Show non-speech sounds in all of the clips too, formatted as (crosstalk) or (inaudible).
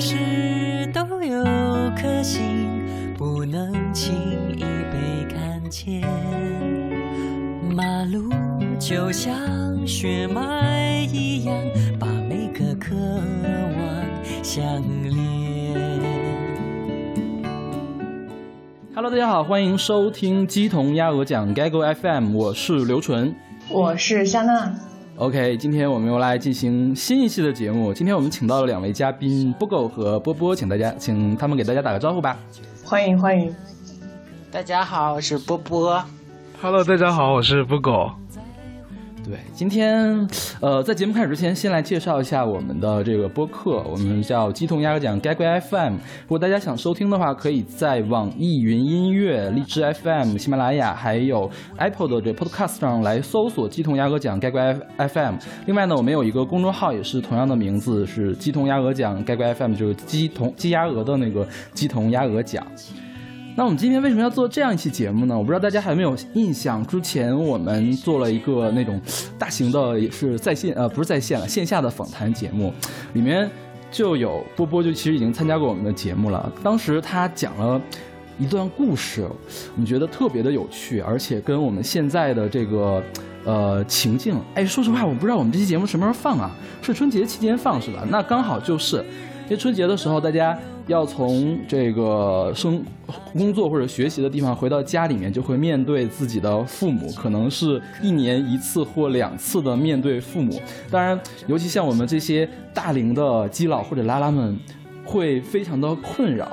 事都有颗心，不能轻易被看见。马路就像血脉一样，把每个渴望相连。Hello，大家好，欢迎收听鸡同鸭鹅讲 Gaggle FM，我是刘纯，我是夏娜。OK，今天我们又来进行新一期的节目。今天我们请到了两位嘉宾波狗和波波，请大家请他们给大家打个招呼吧。欢迎欢迎，大家好，我是波波。Hello，大家好，我是波狗。对，今天，呃，在节目开始之前，先来介绍一下我们的这个播客，我们叫鸡同鸭讲 g a g FM。如果大家想收听的话，可以在网易云音乐、荔枝 FM、喜马拉雅还有 Apple 的这 Podcast 上来搜索“鸡同鸭鹅讲 g a g FM”。另外呢，我们有一个公众号，也是同样的名字，是“鸡同鸭鹅讲 g a g FM”，就是鸡同鸡鸭鹅的那个鸡同鸭鹅讲。那我们今天为什么要做这样一期节目呢？我不知道大家还有没有印象，之前我们做了一个那种大型的，也是在线呃，不是在线了，线下的访谈节目，里面就有波波，就其实已经参加过我们的节目了。当时他讲了一段故事，我们觉得特别的有趣，而且跟我们现在的这个呃情境，哎，说实话，我不知道我们这期节目什么时候放啊？是春节期间放是吧？那刚好就是，因为春节的时候大家。要从这个生工作或者学习的地方回到家里面，就会面对自己的父母，可能是一年一次或两次的面对父母。当然，尤其像我们这些大龄的基佬或者拉拉们。会非常的困扰，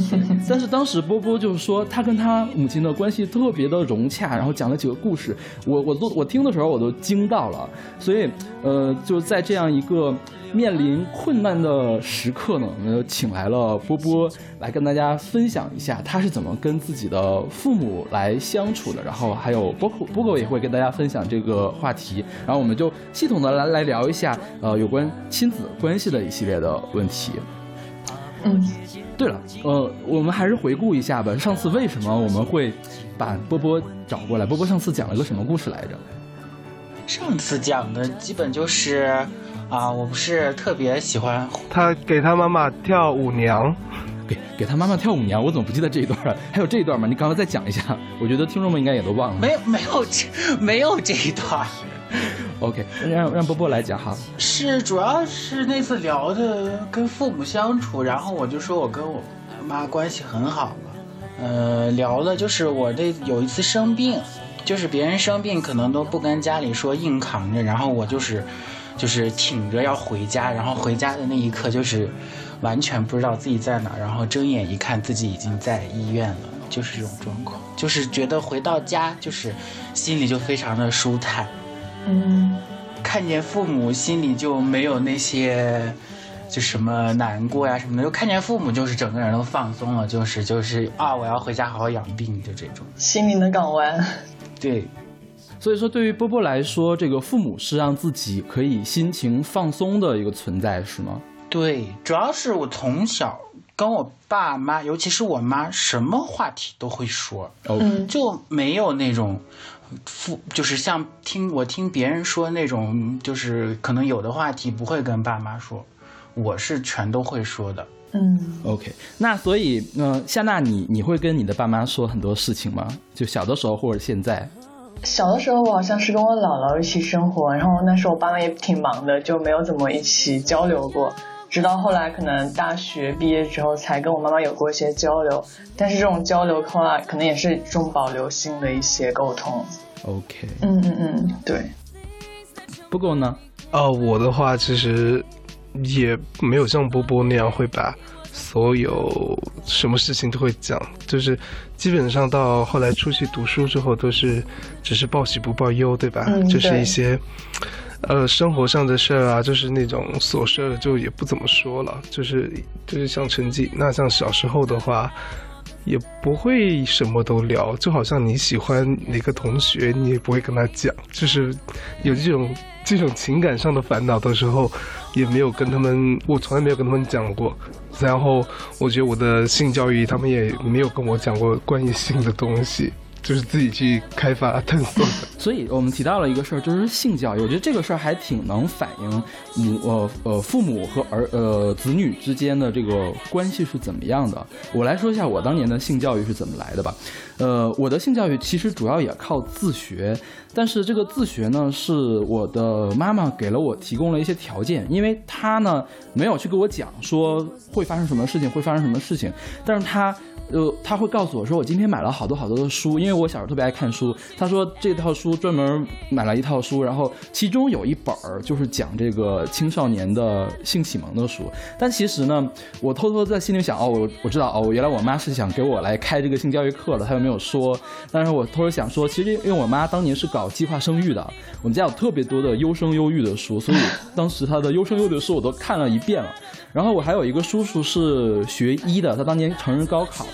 (laughs) 但是当时波波就是说他跟他母亲的关系特别的融洽，然后讲了几个故事，我我都我听的时候我都惊到了，所以呃就在这样一个面临困难的时刻呢，我们就请来了波波来跟大家分享一下他是怎么跟自己的父母来相处的，然后还有波波波也会跟大家分享这个话题，然后我们就系统的来来聊一下呃有关亲子关系的一系列的问题。嗯，对了，呃，我们还是回顾一下吧。上次为什么我们会把波波找过来？波波上次讲了个什么故事来着？上次讲的基本就是，啊，我不是特别喜欢他给他妈妈跳舞娘，给给他妈妈跳舞娘，我怎么不记得这一段了？还有这一段吗？你刚才再讲一下，我觉得听众们应该也都忘了。没有，没有这，没有这一段。OK，让让波波来讲哈。是，主要是那次聊的跟父母相处，然后我就说我跟我妈关系很好嘛。呃，聊了就是我这有一次生病，就是别人生病可能都不跟家里说，硬扛着，然后我就是就是挺着要回家，然后回家的那一刻就是完全不知道自己在哪，然后睁眼一看自己已经在医院了，就是这种状况，就是觉得回到家就是心里就非常的舒坦。嗯，看见父母心里就没有那些，就什么难过呀什么的，就看见父母就是整个人都放松了，就是就是啊，我要回家好好养病，就这种心灵的港湾。对，所以说对于波波来说，这个父母是让自己可以心情放松的一个存在，是吗？对，主要是我从小跟我爸妈，尤其是我妈，什么话题都会说，嗯，就没有那种。父就是像听我听别人说那种，就是可能有的话题不会跟爸妈说，我是全都会说的。嗯，OK，那所以，嗯，夏娜，你你会跟你的爸妈说很多事情吗？就小的时候或者现在？小的时候我好像是跟我姥姥一起生活，然后那时候我爸妈也挺忙的，就没有怎么一起交流过。直到后来，可能大学毕业之后，才跟我妈妈有过一些交流。但是这种交流后来可能也是一种保留性的一些沟通。OK。嗯嗯嗯，对。不过呢，呃，我的话其实也没有像波波那样会把所有什么事情都会讲，就是基本上到后来出去读书之后，都是只是报喜不报忧，对吧？嗯，就是一些。呃，生活上的事儿啊，就是那种琐事儿，就也不怎么说了。就是就是像成绩，那像小时候的话，也不会什么都聊。就好像你喜欢哪个同学，你也不会跟他讲。就是有这种这种情感上的烦恼的时候，也没有跟他们，我从来没有跟他们讲过。然后我觉得我的性教育，他们也没有跟我讲过关于性的东西。就是自己去开发探索。所以我们提到了一个事儿，就是性教育。我觉得这个事儿还挺能反映母呃呃父母和儿呃子女之间的这个关系是怎么样的。我来说一下我当年的性教育是怎么来的吧。呃，我的性教育其实主要也靠自学，但是这个自学呢，是我的妈妈给了我提供了一些条件，因为她呢没有去跟我讲说会发生什么事情，会发生什么事情，但是她。呃，他会告诉我说，我今天买了好多好多的书，因为我小时候特别爱看书。他说这套书专门买了一套书，然后其中有一本儿就是讲这个青少年的性启蒙的书。但其实呢，我偷偷在心里想，哦，我我知道，哦，原来我妈是想给我来开这个性教育课的，她又没有说。但是我偷偷想说，其实因为我妈当年是搞计划生育的，我们家有特别多的优生优育的书，所以当时她的优生优育的书我都看了一遍了。然后我还有一个叔叔是学医的，他当年成人高考，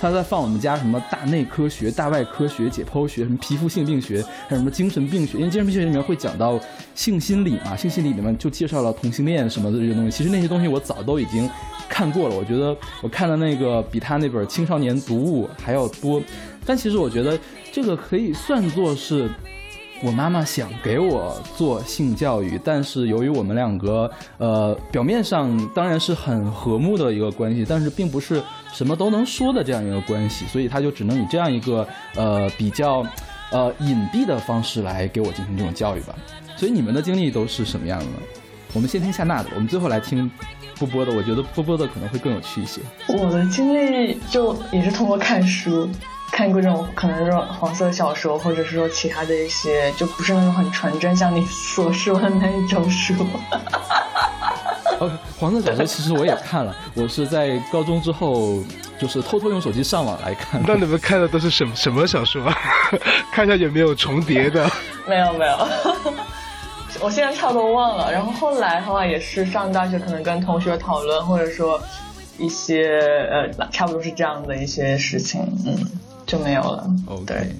他在放我们家什么大内科学、大外科学、解剖学、什么皮肤性病学，还有什么精神病学。因为精神病学里面会讲到性心理嘛，性心理里面就介绍了同性恋什么的这些东西。其实那些东西我早都已经看过了，我觉得我看的那个比他那本青少年读物还要多。但其实我觉得这个可以算作是。我妈妈想给我做性教育，但是由于我们两个，呃，表面上当然是很和睦的一个关系，但是并不是什么都能说的这样一个关系，所以她就只能以这样一个，呃，比较，呃，隐蔽的方式来给我进行这种教育吧。所以你们的经历都是什么样的？我们先听夏娜的，我们最后来听波波的。我觉得波波的可能会更有趣一些。我的经历就也是通过看书。看过这种可能是黄色小说，或者是说其他的一些，就不是那种很纯真，像你所说的那一种书。(laughs) 哦，黄色小说其实我也看了，我是在高中之后，就是偷偷用手机上网来看。那你们看的都是什么什么小说？(laughs) 看一下有没有重叠的。(laughs) 没有没有，我现在差不多忘了。然后后来的话也是上大学，可能跟同学讨论，或者说一些呃，差不多是这样的一些事情，嗯。就没有了。OK，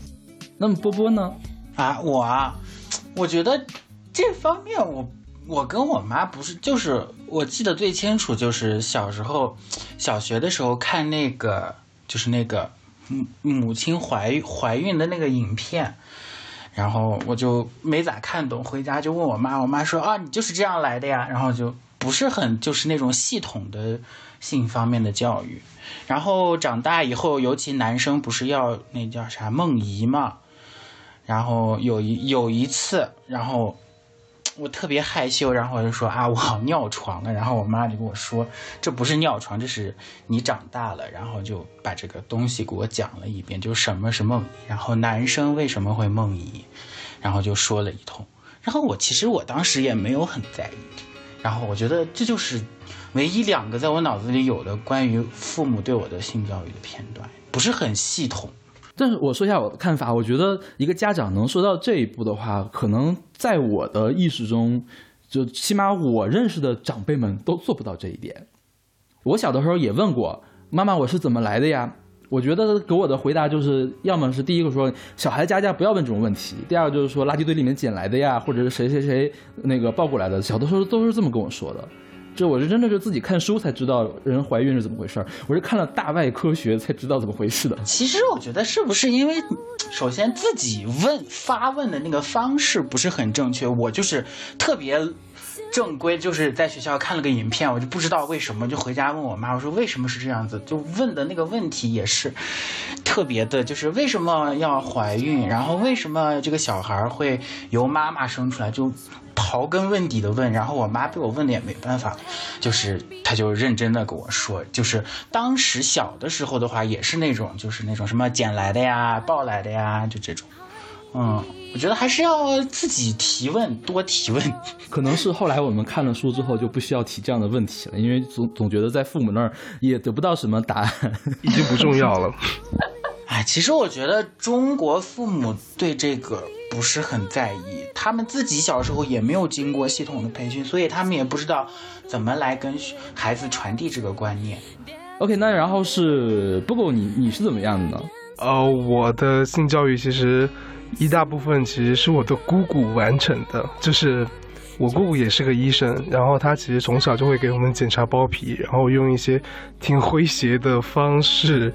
那么波波呢？啊，我啊，我觉得这方面我我跟我妈不是，就是我记得最清楚，就是小时候小学的时候看那个，就是那个母母亲怀怀孕的那个影片，然后我就没咋看懂，回家就问我妈，我妈说啊，你就是这样来的呀，然后就不是很就是那种系统的性方面的教育。然后长大以后，尤其男生不是要那叫啥梦遗嘛？然后有一有一次，然后我特别害羞，然后我就说啊，我好尿床了。然后我妈就跟我说，这不是尿床，这是你长大了。然后就把这个东西给我讲了一遍，就什么是梦遗，然后男生为什么会梦遗，然后就说了一通。然后我其实我当时也没有很在意，然后我觉得这就是。唯一两个在我脑子里有的关于父母对我的性教育的片段，不是很系统。但是我说一下我的看法，我觉得一个家长能说到这一步的话，可能在我的意识中，就起码我认识的长辈们都做不到这一点。我小的时候也问过妈妈我是怎么来的呀？我觉得给我的回答就是，要么是第一个说小孩家家不要问这种问题，第二个就是说垃圾堆里面捡来的呀，或者是谁谁谁那个抱过来的，小的时候都是这么跟我说的。这我是真的是自己看书才知道人怀孕是怎么回事儿，我是看了大外科学才知道怎么回事的。其实我觉得是不是因为，首先自己问发问的那个方式不是很正确，我就是特别正规，就是在学校看了个影片，我就不知道为什么就回家问我妈，我说为什么是这样子，就问的那个问题也是特别的，就是为什么要怀孕，然后为什么这个小孩会由妈妈生出来就。刨根问底的问，然后我妈被我问的也没办法，就是她就认真的跟我说，就是当时小的时候的话，也是那种就是那种什么捡来的呀、抱来的呀，就这种。嗯，我觉得还是要自己提问，多提问。(laughs) 可能是后来我们看了书之后，就不需要提这样的问题了，因为总总觉得在父母那儿也得不到什么答案，已经不重要了。(laughs) 哎，其实我觉得中国父母对这个。不是很在意，他们自己小时候也没有经过系统的培训，所以他们也不知道怎么来跟孩子传递这个观念。OK，那然后是不过你你是怎么样的呢？呃，我的性教育其实一大部分其实是我的姑姑完成的，就是我姑姑也是个医生，然后她其实从小就会给我们检查包皮，然后用一些挺诙谐的方式。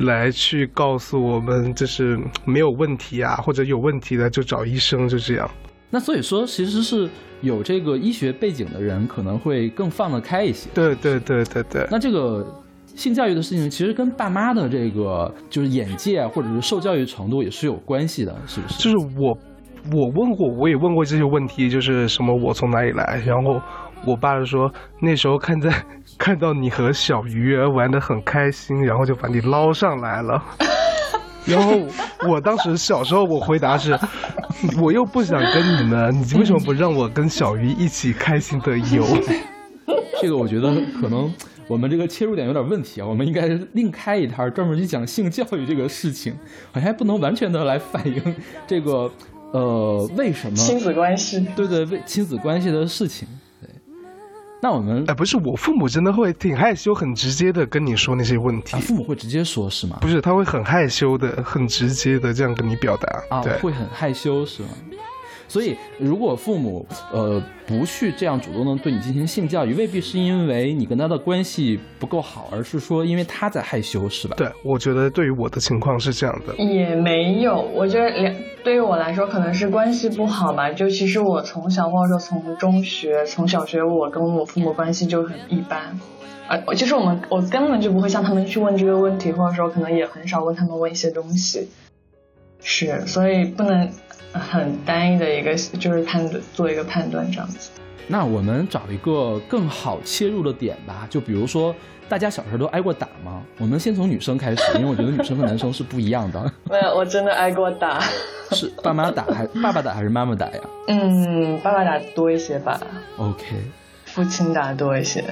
来去告诉我们就是没有问题啊，或者有问题的就找医生，就这样。那所以说，其实是有这个医学背景的人可能会更放得开一些。对对对对对。那这个性教育的事情，其实跟爸妈的这个就是眼界啊，或者是受教育程度也是有关系的，是不是？就是我，我问过，我也问过这些问题，就是什么我从哪里来，然后我爸就说那时候看在看到你和小鱼儿玩的很开心，然后就把你捞上来了。然后我当时小时候，我回答是，我又不想跟你们，你为什么不让我跟小鱼一起开心的游？(laughs) 这个我觉得可能我们这个切入点有点问题啊，我们应该另开一摊专门去讲性教育这个事情，好像还不能完全的来反映这个呃为什么亲子关系？对对，为亲子关系的事情。那我们哎，不是我父母真的会挺害羞，很直接的跟你说那些问题。父母会直接说，是吗？不是，他会很害羞的，很直接的这样跟你表达。啊，会很害羞是吗？所以，如果父母呃不去这样主动的对你进行性教育，未必是因为你跟他的关系不够好，而是说因为他在害羞，是吧？对，我觉得对于我的情况是这样的。也没有，我觉得两对于我来说可能是关系不好吧。就其实我从小或者说从中学、从小学，我跟我父母关系就很一般。呃，其实我们我根本就不会向他们去问这个问题，或者说可能也很少问他们问一些东西。是，所以不能。很单一的一个就是判断，做一个判断这样子。那我们找一个更好切入的点吧，就比如说大家小时候都挨过打吗？我们先从女生开始，(laughs) 因为我觉得女生和男生是不一样的。没有，我真的挨过打。(laughs) 是爸妈打还爸爸打还是妈妈打呀？嗯，爸爸打多一些吧。OK。父亲打多一些。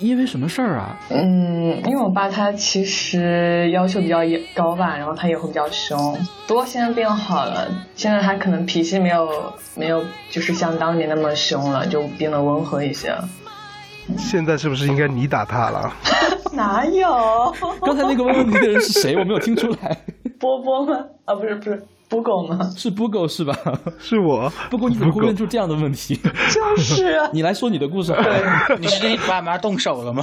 因为什么事儿啊？嗯，因为我爸他其实要求比较高吧，然后他也会比较凶。不过现在变好了，现在他可能脾气没有没有就是像当年那么凶了，就变得温和一些了。现在是不是应该你打他了？(laughs) 哪有？刚才那个问问题的人是谁？我没有听出来。(laughs) 波波吗？啊，不是不是。不狗吗？是不狗是吧？(laughs) 是我。不过你怎么会问出这样的问题？(laughs) 就是啊。(laughs) 你来说你的故事。对，你是对爸妈动手了吗？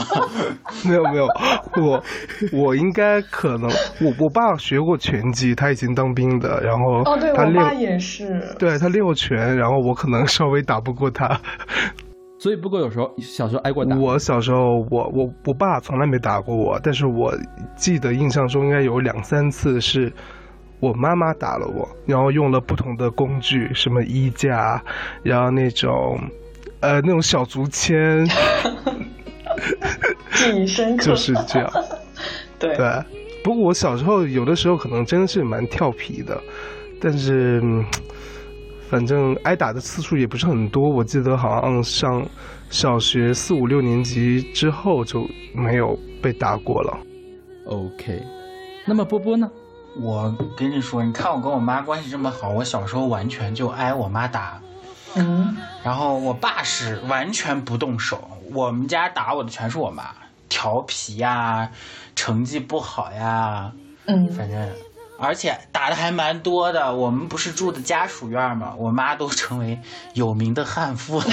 没有没有，我我应该可能我我爸学过拳击，他以前当兵的，然后哦对，我爸也是。对他练过拳，然后我可能稍微打不过他。所以不过有时候小时候挨过打。我小时候我我我爸从来没打过我，但是我记得印象中应该有两三次是。我妈妈打了我，然后用了不同的工具，什么衣架，然后那种，呃，那种小竹签，记忆深刻，就是这样。(laughs) 对对，不过我小时候有的时候可能真的是蛮调皮的，但是反正挨打的次数也不是很多。我记得好像上小学四五六年级之后就没有被打过了。OK，那么波波呢？我跟你说，你看我跟我妈关系这么好，我小时候完全就挨我妈打，嗯，然后我爸是完全不动手，我们家打我的全是我妈，调皮呀，成绩不好呀，嗯，反正，而且打的还蛮多的。我们不是住的家属院嘛，我妈都成为有名的悍妇了。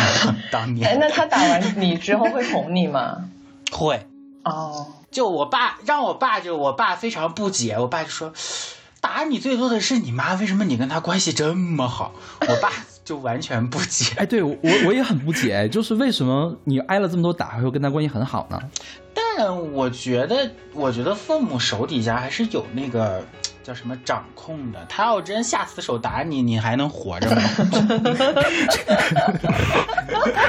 当年，哎，那她打完你之后会哄你吗？会，哦。就我爸让我爸，就我爸非常不解，我爸就说，打你最多的是你妈，为什么你跟她关系这么好？我爸就完全不解。哎，对我我也很不解，就是为什么你挨了这么多打，还会跟她关系很好呢？但我觉得，我觉得父母手底下还是有那个。叫什么掌控的？他要真下死手打你，你还能活着吗？(laughs)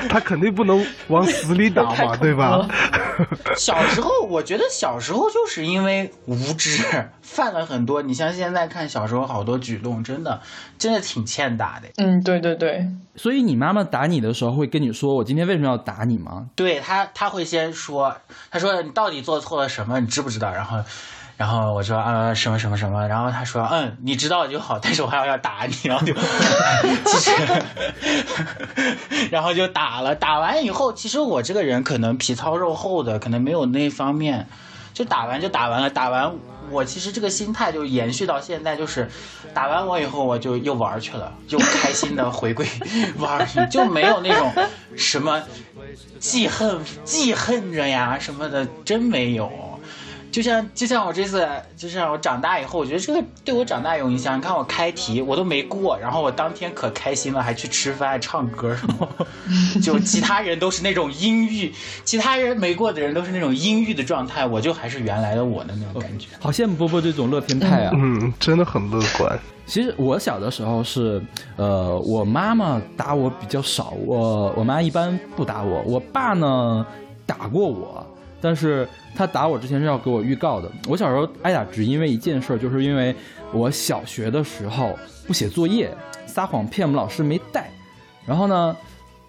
他肯定不能往死里打嘛，对吧？(laughs) 小时候，我觉得小时候就是因为无知，犯了很多。你像现在看小时候好多举动，真的，真的挺欠打的。嗯，对对对。所以你妈妈打你的时候会跟你说：“我今天为什么要打你吗？”对他，他会先说：“他说你到底做错了什么？你知不知道？”然后。然后我说啊什么什么什么，然后他说嗯你知道就好，但是我还要要打你，然后就 (laughs) 其实，然后就打了，打完以后，其实我这个人可能皮糙肉厚的，可能没有那方面，就打完就打完了，打完我其实这个心态就延续到现在，就是打完我以后我就又玩去了，又开心的回归玩去，就没有那种什么记恨记恨着呀什么的，真没有。就像就像我这次，就像我长大以后，我觉得这个对我长大有影响。你看我开题我都没过，然后我当天可开心了，还去吃饭、唱歌什么。(laughs) 就其他人都是那种阴郁，其他人没过的人都是那种阴郁的状态，我就还是原来的我的那种感觉。好羡慕波波这种乐天派啊！嗯，真的很乐观。其实我小的时候是，呃，我妈妈打我比较少，我我妈一般不打我，我爸呢打过我，但是他打我之前是要给我预告的。我小时候挨打只因为一件事，就是因为我小学的时候不写作业，撒谎骗我们老师没带，然后呢，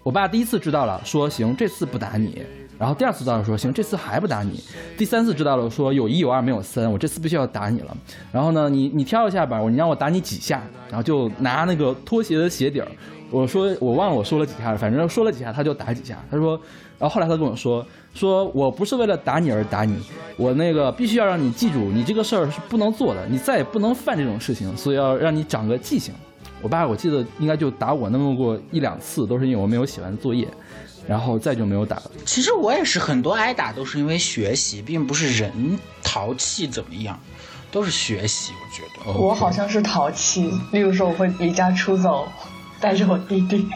我爸第一次知道了，说行，这次不打你。然后第二次知道了，说行，这次还不打你。第三次知道了，说有一有二没有三，我这次必须要打你了。然后呢，你你挑一下吧，你让我打你几下，然后就拿那个拖鞋的鞋底儿，我说我忘了我说了几下，反正说了几下他就打几下。他说，然后后来他跟我说，说我不是为了打你而打你，我那个必须要让你记住，你这个事儿是不能做的，你再也不能犯这种事情，所以要让你长个记性。我爸我记得应该就打我那么过一两次，都是因为我没有写完作业。然后再就没有打了。其实我也是很多挨打都是因为学习，并不是人淘气怎么样，都是学习。我觉得我好像是淘气，例如说我会离家出走，带着我弟弟。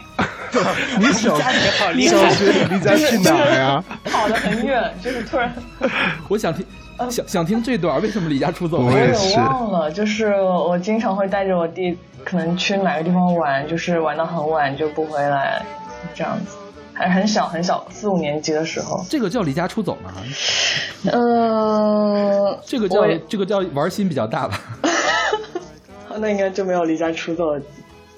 (laughs) 你小好厉害，离家去哪呀？跑得很远，就是突然。(laughs) 我想听，想想听这段，为什么离家出走？我也忘了，就是我经常会带着我弟，可能去哪个地方玩，就是玩到很晚就不回来，这样子。还很小很小，四五年级的时候，这个叫离家出走吗？嗯，这个叫这个叫玩心比较大吧。(laughs) 那应该就没有离家出走，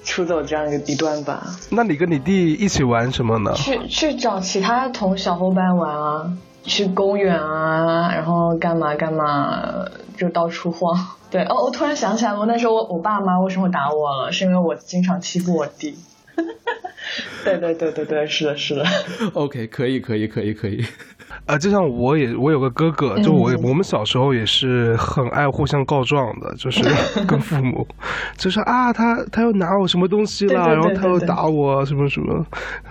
出走这样一个地段吧？那你跟你弟一起玩什么呢？去去找其他同小伙伴玩啊，去公园啊，然后干嘛干嘛，就到处晃。对哦，我突然想起来，我那时候我我爸妈为什么打我了？是因为我经常欺负我弟。(laughs) 对对对对对，是的，是的。OK，可以，可以，可以，可以。啊，就像我也，我有个哥哥，就我我们小时候也是很爱互相告状的，就是 (laughs) 跟父母，就是啊，他他又拿我什么东西了，然后他又打我什么什么。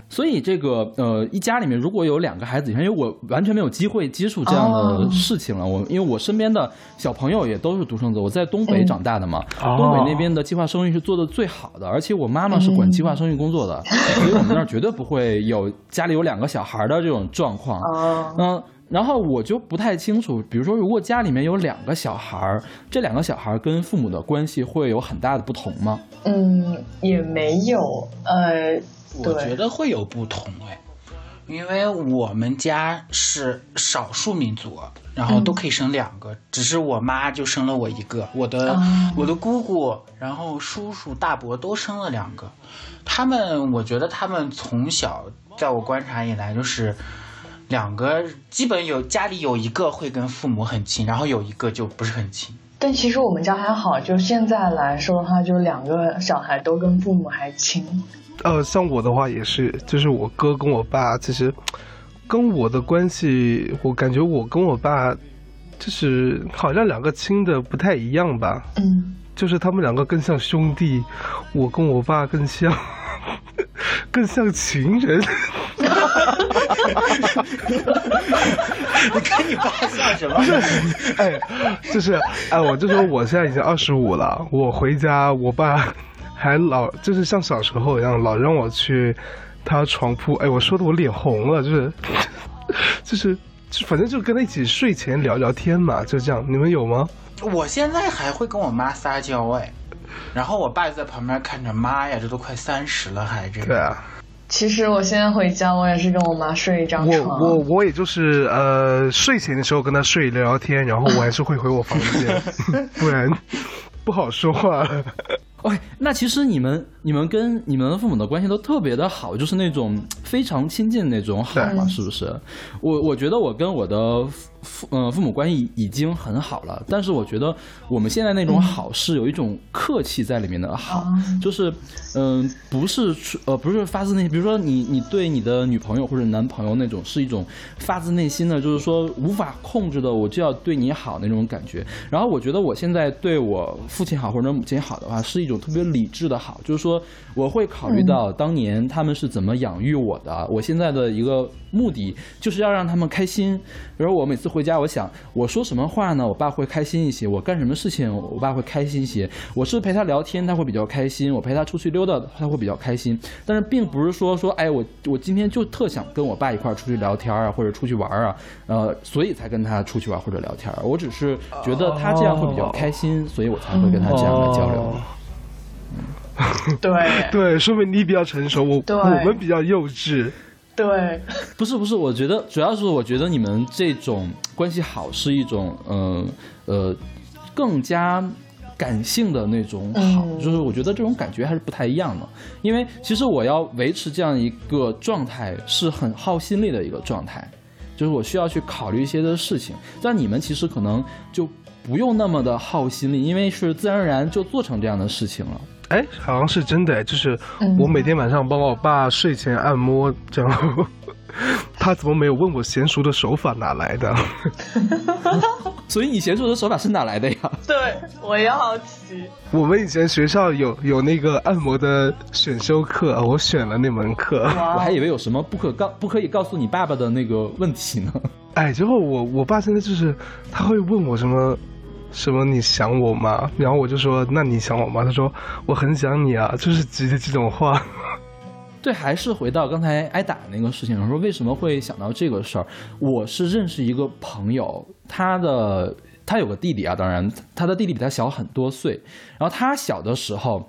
所以这个呃，一家里面如果有两个孩子以上，因为我完全没有机会接触这样的事情了。我因为我身边的小朋友也都是独生子，我在东北长大的嘛，东北那边的计划生育是做的最好的，而且我妈妈是管计划生育工作的，所以我们那儿绝对不会有家里有两个小孩的这种状况。嗯，然后我就不太清楚，比如说如果家里面有两个小孩儿，这两个小孩儿跟父母的关系会有很大的不同吗？嗯，也没有，呃。我觉得会有不同哎，因为我们家是少数民族，然后都可以生两个，只是我妈就生了我一个，我的我的姑姑，然后叔叔大伯都生了两个，他们我觉得他们从小在我观察以来就是两个，基本有家里有一个会跟父母很亲，然后有一个就不是很亲。但其实我们家还好，就现在来说的话，就两个小孩都跟父母还亲。呃，像我的话也是，就是我哥跟我爸，其实跟我的关系，我感觉我跟我爸就是好像两个亲的不太一样吧。嗯，就是他们两个更像兄弟，我跟我爸更像更像情人。(laughs) 你跟你爸像什么？哎，就是哎，我就说我现在已经二十五了，我回家我爸。还老就是像小时候一样，老让我去他床铺。哎，我说的我脸红了，就是，就是，反正就跟他一起睡前聊聊天嘛，就这样。你们有吗？我现在还会跟我妈撒娇哎，然后我爸就在旁边看着，妈呀，这都快三十了还这个。对啊。其实我现在回家，我也是跟我妈睡一张床。我我我也就是呃睡前的时候跟她睡聊聊天，然后我还是会回我房间，(laughs) (laughs) 不然不好说话。OK，那其实你们、你们跟你们父母的关系都特别的好，就是那种非常亲近那种好嘛，是不是？我我觉得我跟我的。父嗯，父母关系已经很好了，但是我觉得我们现在那种好是有一种客气在里面的好，就是嗯，不是出呃不是发自内心，比如说你你对你的女朋友或者男朋友那种是一种发自内心的，就是说无法控制的，我就要对你好那种感觉。然后我觉得我现在对我父亲好或者母亲好的话，是一种特别理智的好，就是说说我会考虑到当年他们是怎么养育我的，我现在的一个目的就是要让他们开心。比如我每次回家，我想我说什么话呢，我爸会开心一些；我干什么事情，我爸会开心一些。我是陪他聊天，他会比较开心；我陪他出去溜达，他会比较开心。但是并不是说说，哎，我我今天就特想跟我爸一块儿出去聊天啊，或者出去玩啊，呃，所以才跟他出去玩或者聊天。我只是觉得他这样会比较开心，所以我才会跟他这样来交流。哦 (laughs) 对对，说明你比较成熟，我对我们比较幼稚。对，不是不是，我觉得主要是我觉得你们这种关系好是一种呃呃更加感性的那种好，嗯就是我觉得这种感觉还是不太一样的。因为其实我要维持这样一个状态是很耗心力的一个状态，就是我需要去考虑一些的事情，但你们其实可能就不用那么的耗心力，因为是自然而然就做成这样的事情了。哎，好像是真的，就是我每天晚上帮我爸睡前按摩，这样。(laughs) 他怎么没有问我娴熟的手法哪来的？(laughs) 所以你娴熟的手法是哪来的呀？对，我也好奇。我们以前学校有有那个按摩的选修课，我选了那门课。我还以为有什么不可告不可以告诉你爸爸的那个问题呢。哎，结果我我爸现在就是他会问我什么什么你想我吗？然后我就说那你想我吗？他说我很想你啊，就是直接这种话。(laughs) 对，还是回到刚才挨打那个事情我，说为什么会想到这个事儿？我是认识一个朋友，他的他有个弟弟啊，当然他的弟弟比他小很多岁，然后他小的时候。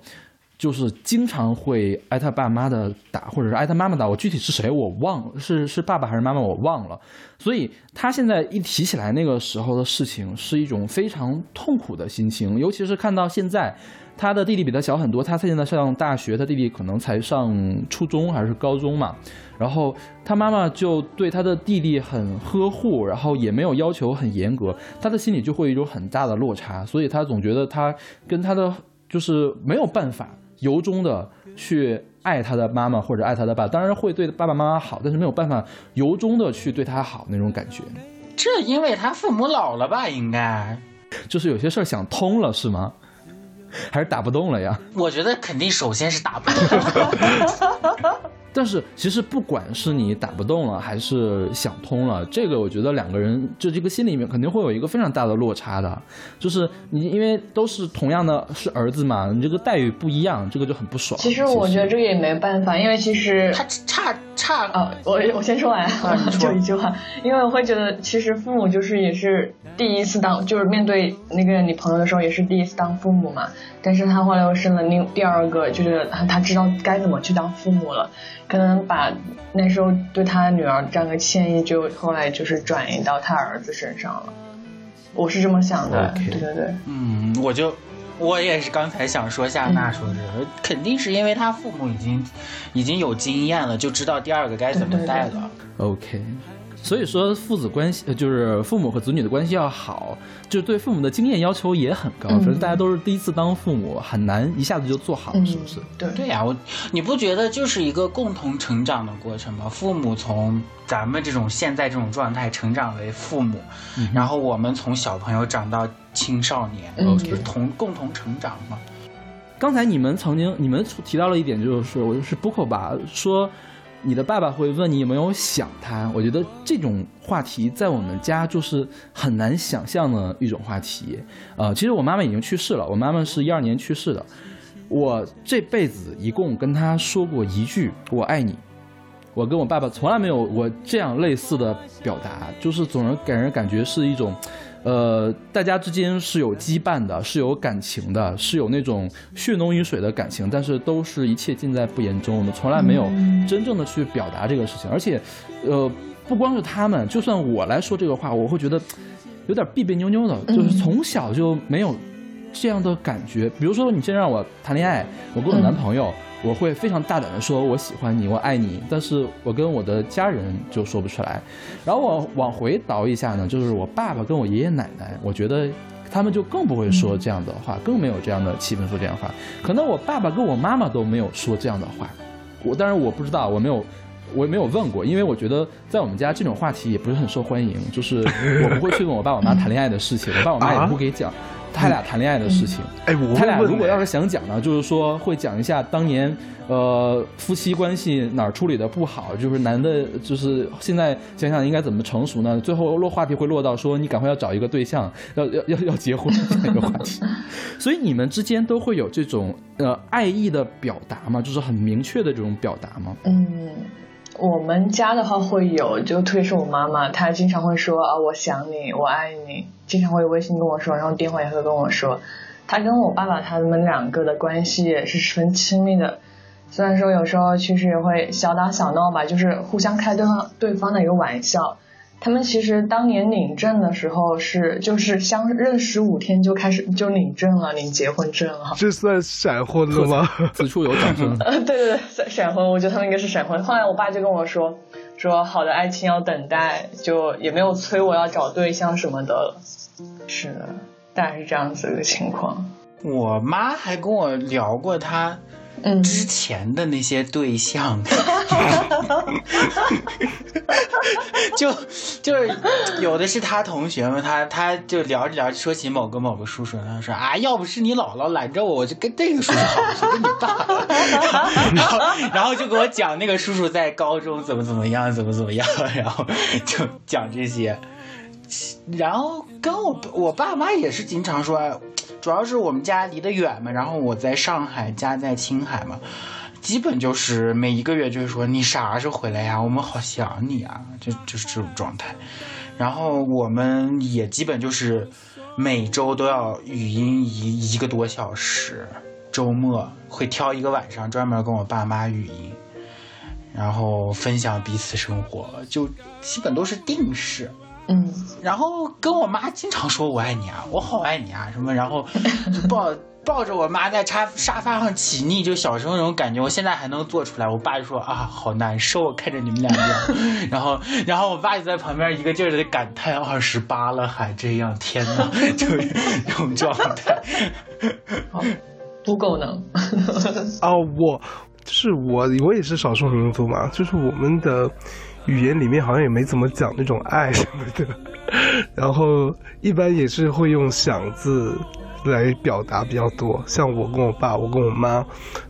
就是经常会挨他爸妈的打，或者是挨他妈妈打。我具体是谁我忘了，是是爸爸还是妈妈我忘了。所以他现在一提起来那个时候的事情，是一种非常痛苦的心情。尤其是看到现在，他的弟弟比他小很多，他现在上大学，他弟弟可能才上初中还是高中嘛。然后他妈妈就对他的弟弟很呵护，然后也没有要求很严格，他的心里就会有一种很大的落差，所以他总觉得他跟他的就是没有办法。由衷的去爱他的妈妈或者爱他的爸，当然会对爸爸妈妈好，但是没有办法由衷的去对他好那种感觉。这因为他父母老了吧？应该就是有些事儿想通了是吗？还是打不动了呀？我觉得肯定首先是打不动。(laughs) 但是其实不管是你打不动了，还是想通了，这个我觉得两个人就这个心里面肯定会有一个非常大的落差的。就是你因为都是同样的是儿子嘛，你这个待遇不一样，这个就很不爽。其实我觉得这个也没办法，因为其实他差差啊，我我先说完，就一句话，因为我会觉得其实父母就是也是第一次当，就是面对那个你朋友的时候也是第一次当父母嘛。但是他后来又生了另第二个，就是他他知道该怎么去当父母了，可能把那时候对他女儿这样的歉意，就后来就是转移到他儿子身上了。我是这么想的对对对。嗯，我就我也是刚才想说夏娜说的，肯定是因为他父母已经已经有经验了，就知道第二个该怎么带了。OK，所以说父子关系呃就是父母和子女的关系要好，就是对父母的经验要求也很高。嗯反正大家都是第一次当父母，很难一下子就做好，嗯，是不是？对对呀、我你不觉得就是一个共同成长的过程吗？父母从咱们这种现在这种状态成长为父母，然后我们从小朋友长到青少年，嗯这不是同共同成长嘛？刚才你们曾经你们提到了一点，就是我就是 Boko 吧说。你的爸爸会问你有没有想他，我觉得这种话题在我们家就是很难想象的一种话题。呃，其实我妈妈已经去世了，我妈妈是一二年去世的。我这辈子一共跟她说过一句“我爱你”，我跟我爸爸从来没有过这样类似的表达，就是总是给人感觉是一种，呃，大家之间是有羁绊的，是有感情的，是有那种血浓于水的感情，但是都是一切尽在不言中。我们从来没有真正的去表达这个事情，而且，呃，不光是他们，就算我来说这个话，我会觉得有点别别扭扭的，就是从小就没有这样的感觉。比如说，你现在让我谈恋爱，我跟我男朋友。我会非常大胆的说，我喜欢你，我爱你，但是我跟我的家人就说不出来。然后我往回倒一下呢，就是我爸爸跟我爷爷奶奶，我觉得他们就更不会说这样的话，更没有这样的气氛说这样的话。可能我爸爸跟我妈妈都没有说这样的话，我当然我不知道，我没有。我也没有问过，因为我觉得在我们家这种话题也不是很受欢迎，(laughs) 就是我不会去问我爸我妈谈恋爱的事情，我爸我妈也不给讲。他俩谈恋爱的事情。哎，我他俩如果要是想讲呢，就是说会讲一下当年呃夫妻关系哪儿处理的不好，就是男的，就是现在想想应该怎么成熟呢？最后落话题会落到说你赶快要找一个对象，要要要要结婚这样一个话题。(laughs) 所以你们之间都会有这种呃爱意的表达吗？就是很明确的这种表达吗？嗯，我们家的话会有，就特别是我妈妈，她经常会说啊，我想你，我爱你，经常会微信跟我说，然后电话也会跟我说。她跟我爸爸他们两个的关系也是十分亲密的，虽然说有时候其实也会小打小闹吧，就是互相开对方对方的一个玩笑。他们其实当年领证的时候是就是相认十五天就开始就领证了，领结婚证了。这算闪婚了吗？此处有掌声。(laughs) 呃，对对对，闪闪婚，我觉得他们应该是闪婚。后来我爸就跟我说，说好的爱情要等待，就也没有催我要找对象什么的了。是的，大概是这样子一个情况。我妈还跟我聊过她嗯，之前的那些对象，(laughs) 就就是有的是他同学嘛，他他就聊着聊着说起某个某个叔叔，他说啊，要不是你姥姥拦着我，我就跟这个叔叔好，跟你爸，然后然后就给我讲那个叔叔在高中怎么怎么样，怎么怎么样，然后就讲这些，然后跟我我爸妈也是经常说，(tsk) 主要是我们家离得远嘛，然后我在上海，家在青海嘛，基本就是每一个月就是说你啥时候回来呀？我们好想你啊，就就是这种状态。然后我们也基本就是每周都要语音一一个多小时，周末会挑一个晚上专门跟我爸妈语音，然后分享彼此生活，就基本都是定式。嗯，然后跟我妈经常说我爱你啊，我好爱你啊什么，然后就抱 (laughs) 抱着我妈在沙沙发上起腻，就小时候那种感觉，我现在还能做出来。我爸就说啊，好难受，看着你们俩这样，(laughs) 然后然后我爸就在旁边一个劲儿的感叹，二十八了还这样，天哪，(laughs) 就是这种状态。不够能。哦，我就是我，我也是少数民族嘛，就是我们的语言里面好像也没怎么讲那种爱什么的，(laughs) 然后一般也是会用“想”字来表达比较多。像我跟我爸，我跟我妈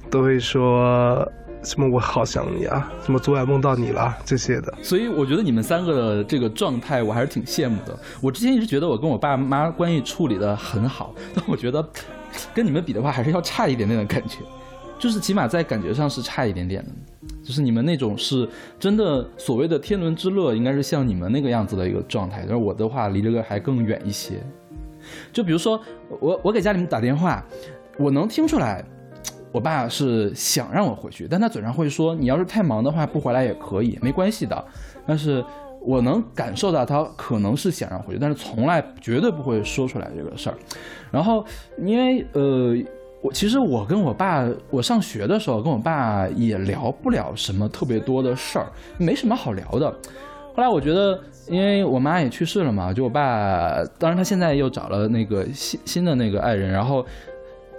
都会说什么“我好想你啊”，什么“昨晚梦到你了”这些的。所以我觉得你们三个的这个状态，我还是挺羡慕的。我之前一直觉得我跟我爸妈关系处理的很好，但我觉得 (laughs) 跟你们比的话，还是要差一点点的感觉，就是起码在感觉上是差一点点的。就是你们那种是真的所谓的天伦之乐，应该是像你们那个样子的一个状态，而我的话离这个还更远一些。就比如说我我给家里面打电话，我能听出来。我爸是想让我回去，但他嘴上会说：“你要是太忙的话，不回来也可以，没关系的。”但是我能感受到他可能是想让回去，但是从来绝对不会说出来这个事儿。然后，因为呃，其实我跟我爸，我上学的时候跟我爸也聊不了什么特别多的事儿，没什么好聊的。后来我觉得，因为我妈也去世了嘛，就我爸，当然他现在又找了那个新新的那个爱人，然后。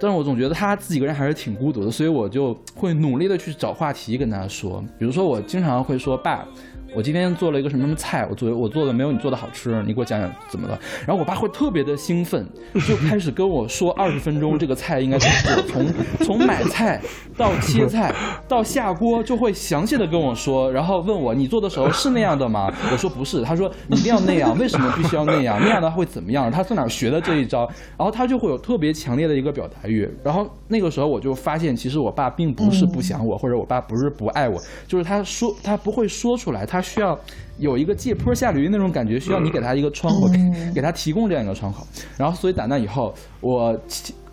但是我总觉得他自己一个人还是挺孤独的，所以我就会努力的去找话题跟他说。比如说，我经常会说：“爸，我今天做了一个什么什么菜，我做我做的没有你做的好吃，你给我讲讲怎么了。”然后我爸会特别的兴奋，就开始跟我说二十分钟这个菜应该怎么做，从从买菜到切菜到下锅，就会详细的跟我说，然后问我你做的时候是那样的吗？我说不是，他说你一定要那样，为什么必须要那样？那样的话会怎么样？他从哪学的这一招？然后他就会有特别强烈的一个表达欲。然后那个时候我就发现，其实我爸并不是不想我，或者我爸不是不爱我，就是他说他不会说出来，他需要有一个借坡下驴那种感觉，需要你给他一个窗口，(laughs) 给给他提供这样一个窗口。然后所以打那以后，我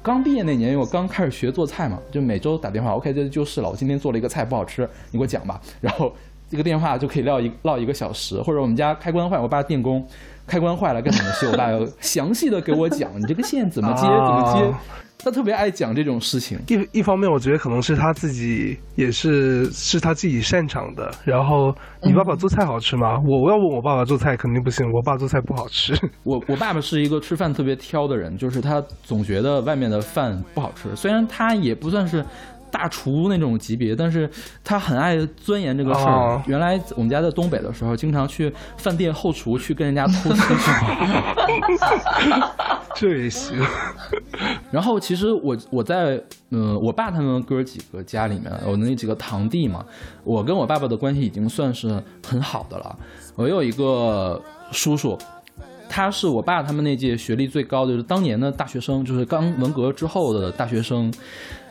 刚毕业那年，因为我刚开始学做菜嘛，就每周打电话，OK，这就是了。我今天做了一个菜不好吃，你给我讲吧。然后这个电话就可以唠一唠一个小时，或者我们家开关坏，我爸电工开关坏了该怎么修，我爸要详细的给我讲你这个线怎么接怎么接。啊他特别爱讲这种事情。一一方面，我觉得可能是他自己也是是他自己擅长的。然后，你爸爸做菜好吃吗？我要问我爸爸做菜肯定不行，我爸做菜不好吃。(laughs) 我我爸爸是一个吃饭特别挑的人，就是他总觉得外面的饭不好吃。虽然他也不算是大厨那种级别，但是他很爱钻研这个事儿。哦原来我们家在东北的时候，经常去饭店后厨去跟人家偷吃去。(laughs) 这也行。(laughs) 然后其实我我在嗯、呃我爸他们哥几个家里面，我那几个堂弟嘛，我跟我爸爸的关系已经算是很好的了。我有一个叔叔，他是我爸他们那届学历最高的，就是当年的大学生，就是刚文革之后的大学生。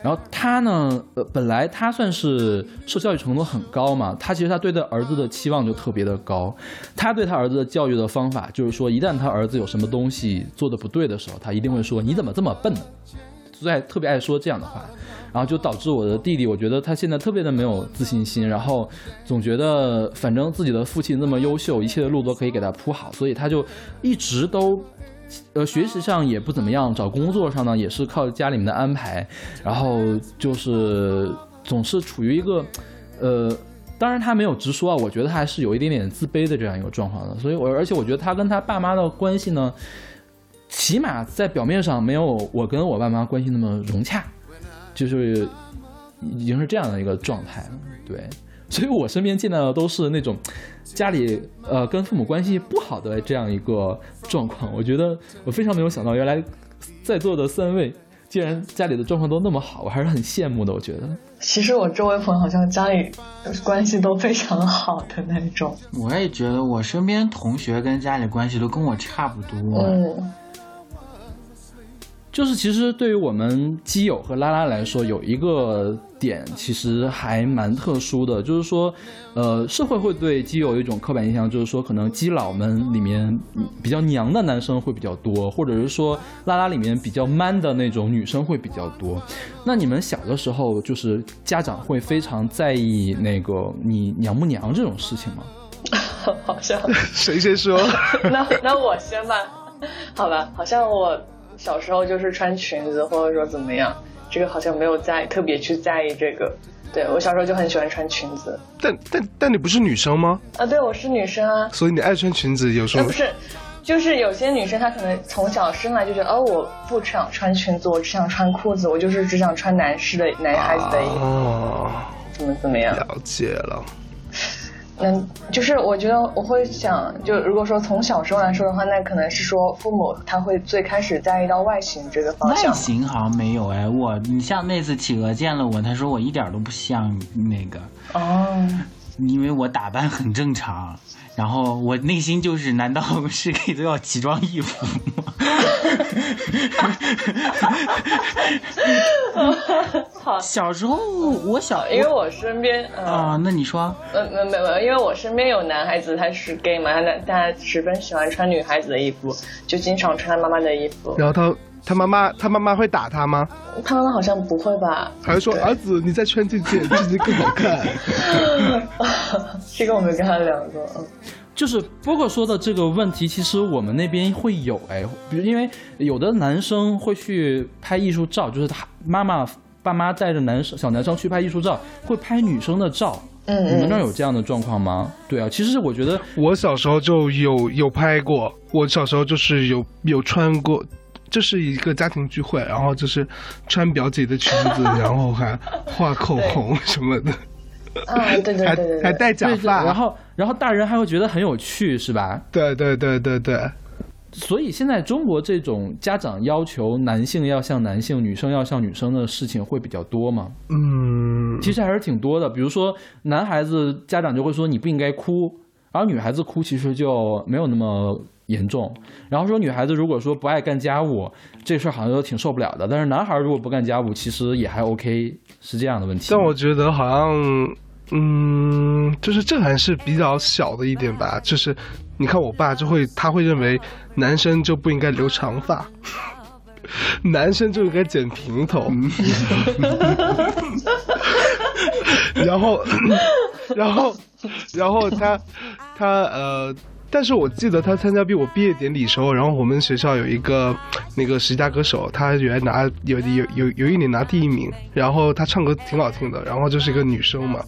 然后他呢，呃，本来他算是受教育程度很高嘛，他其实他对他儿子的期望就特别的高。他对他儿子的教育的方法就是说，一旦他儿子有什么东西做的不对的时候，他一定会说：“你怎么这么笨呢？”就爱特别爱说这样的话，然后就导致我的弟弟，我觉得他现在特别的没有自信心，然后总觉得反正自己的父亲那么优秀，一切的路都可以给他铺好，所以他就一直都。呃，学习上也不怎么样，找工作上呢也是靠家里面的安排，然后就是总是处于一个，呃，当然他没有直说啊，我觉得他还是有一点点自卑的这样一个状况的，所以我而且我觉得他跟他爸妈的关系呢，起码在表面上没有我跟我爸妈关系那么融洽，就是已经是这样的一个状态了，对。所以我身边见到的都是那种家里呃跟父母关系不好的这样一个状况。我觉得我非常没有想到，原来在座的三位竟然家里的状况都那么好，我还是很羡慕的。我觉得其实我周围朋友好像家里关系都非常好的那种。我也觉得我身边同学跟家里关系都跟我差不多。嗯，就是其实对于我们基友和拉拉来说，有一个点其实还蛮特殊的，就是说，呃，社会会对基友有一种刻板印象，就是说可能基佬们里面嗯比较娘的男生会比较多，或者是说拉拉里面比较 man 的那种女生会比较多。那你们小的时候，就是家长会非常在意那个你娘不娘这种事情吗？(laughs) 好像 (laughs) 谁先说？(laughs) 那那我先吧，好吧，好像我小时候就是穿裙子，或者说怎么样，这个好像没有在特别去在意这个。对我小时候就很喜欢穿裙子但但但你不是女生吗？啊，对我是女生啊，所以你爱穿裙子有时候那不？是。就是有些女生她可能从小生来就觉得，哦，我不想穿裙子，我只想穿裤子，我就是只想穿男士的男孩子的衣服，哦，怎么怎么样？了解了。嗯，就是我觉得我会想，就如果说从小时候来说的话，那可能是说父母他会最开始在意到外形这个方向外。形好像没有哎，我你像那次企鹅见了我，他说我一点都不像那个，哦，因为我打扮很正常，然后我内心就是，难道是可以都要奇装异服吗？(laughs) 好，小时候我小因为我身边，嗯、啊，那你说呃，没没没，因为我身边有男孩子，他是 gay 嘛，他他十分喜欢穿女孩子的衣服，就经常穿他妈妈的衣服。然后他他妈妈他妈妈会打他吗？他妈妈好像不会吧？还是说儿子你再穿这件，(laughs) 这件更好看？(laughs) 这个我没跟他聊过。嗯就是波哥说的这个问题，其实我们那边会有哎，比如因为有的男生会去拍艺术照，就是他妈妈爸妈带着男生小男生去拍艺术照，会拍女生的照。嗯你们那儿嗯，有这样的状况吗？对啊，其实我觉得我小时候就有有拍过，我小时候就是有有穿过。这是一个家庭聚会，然后就是穿表姐的裙子，然后还画口红什么的，啊，对对还对对对，还戴假发，然后然后大人还会觉得很有趣，是吧？对对对对对，所以现在中国这种家长要求男性要像男性，女生要像女生的事情会比较多吗？嗯，其实还是挺多的。比如说，男孩子家长就会说你不应该哭，然后女孩子哭其实就没有那么严重。然后说女孩子如果说不爱干家务，这事儿好像都挺受不了的。但是男孩如果不干家务，其实也还 OK，是这样的问题。但我觉得好像，嗯，就是这还是比较小的一点吧。就是你看我爸就会，他会认为男生就不应该留长发，(laughs) 男生就应该剪平头。(laughs) 然后，(coughs) 然后，然后他，他呃。但是我记得他参加毕我毕业典礼时候，然后我们学校有一个那个十佳歌手，他原来拿有有有有一年拿第一名，然后他唱歌挺好听的，然后就是一个女生嘛，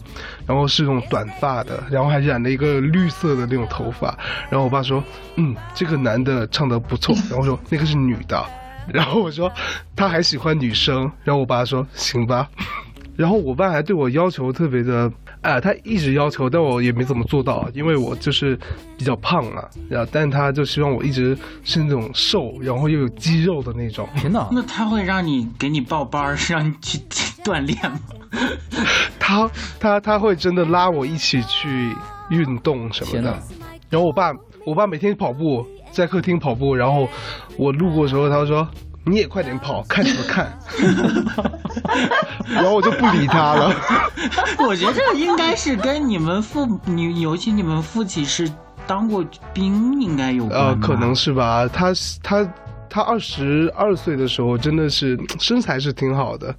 然后是那种短发的，然后还染了一个绿色的那种头发，然后我爸说，嗯，这个男的唱的不错，然后说那个是女的，然后我说他还喜欢女生，然后我爸说行吧，(laughs) 然后我爸还对我要求特别的，哎，他一直要求，但我也没怎么做到，因为我就是比较胖嘛，然后但他就希望我一直是那种瘦，然后又有肌肉的那种。天哪，那他会让你给你报班儿，让你去锻炼吗？(laughs) 他他他会真的拉我一起去运动什么的。然后我爸我爸每天跑步，在客厅跑步，然后我路过的时候，他说。你也快点跑，看什么看？(laughs) 然后我就不理他了。(laughs) 我觉得这个应该是跟你们父，你尤其你们父亲是当过兵，应该有关呃，可能是吧。他他他二十二岁的时候真的是身材是挺好的，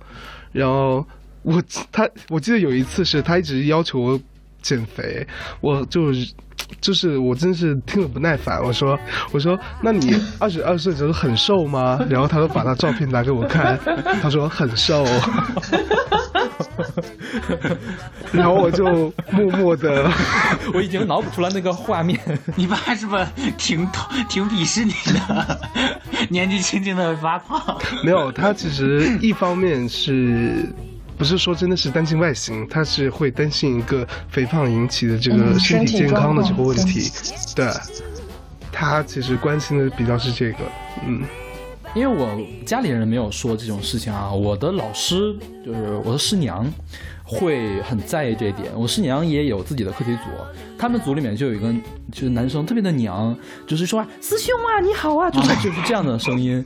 然后我他我记得有一次是他一直要求我减肥，我就就是我真是听了不耐烦，我说我说那你二十二岁的时候很瘦吗？然后他就把他照片拿给我看，他说很瘦，然后我就默默的。我已经脑补出来那个画面。(laughs) 你爸是不是挺挺鄙视你的？年纪轻轻的发胖，没有，他其实一方面是。不是说真的是担心外形，他是会担心一个肥胖引起的这个身体健康的这个问题。对，他其实关心的比较是这个，嗯。因为我家里人没有说这种事情啊，我的老师就是我的师娘。会很在意这一点。我师娘也有自己的课题组，他们组里面就有一个就是男生特别的娘，就是说师兄啊你好啊，就是 (laughs) 就是这样的声音。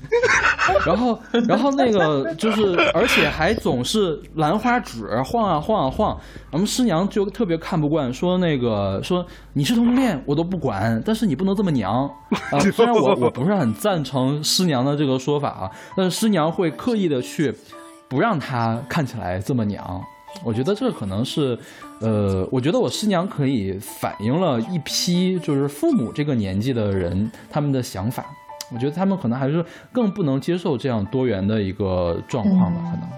然后然后那个就是而且还总是兰花指晃啊晃啊晃。我们师娘就特别看不惯，说那个说你是同性恋我都不管，但是你不能这么娘啊。虽然我 (laughs) 我不是很赞成师娘的这个说法啊，但是师娘会刻意的去不让他看起来这么娘。我觉得这可能是，呃，我觉得我师娘可以反映了一批就是父母这个年纪的人他们的想法。我觉得他们可能还是更不能接受这样多元的一个状况吧，可能。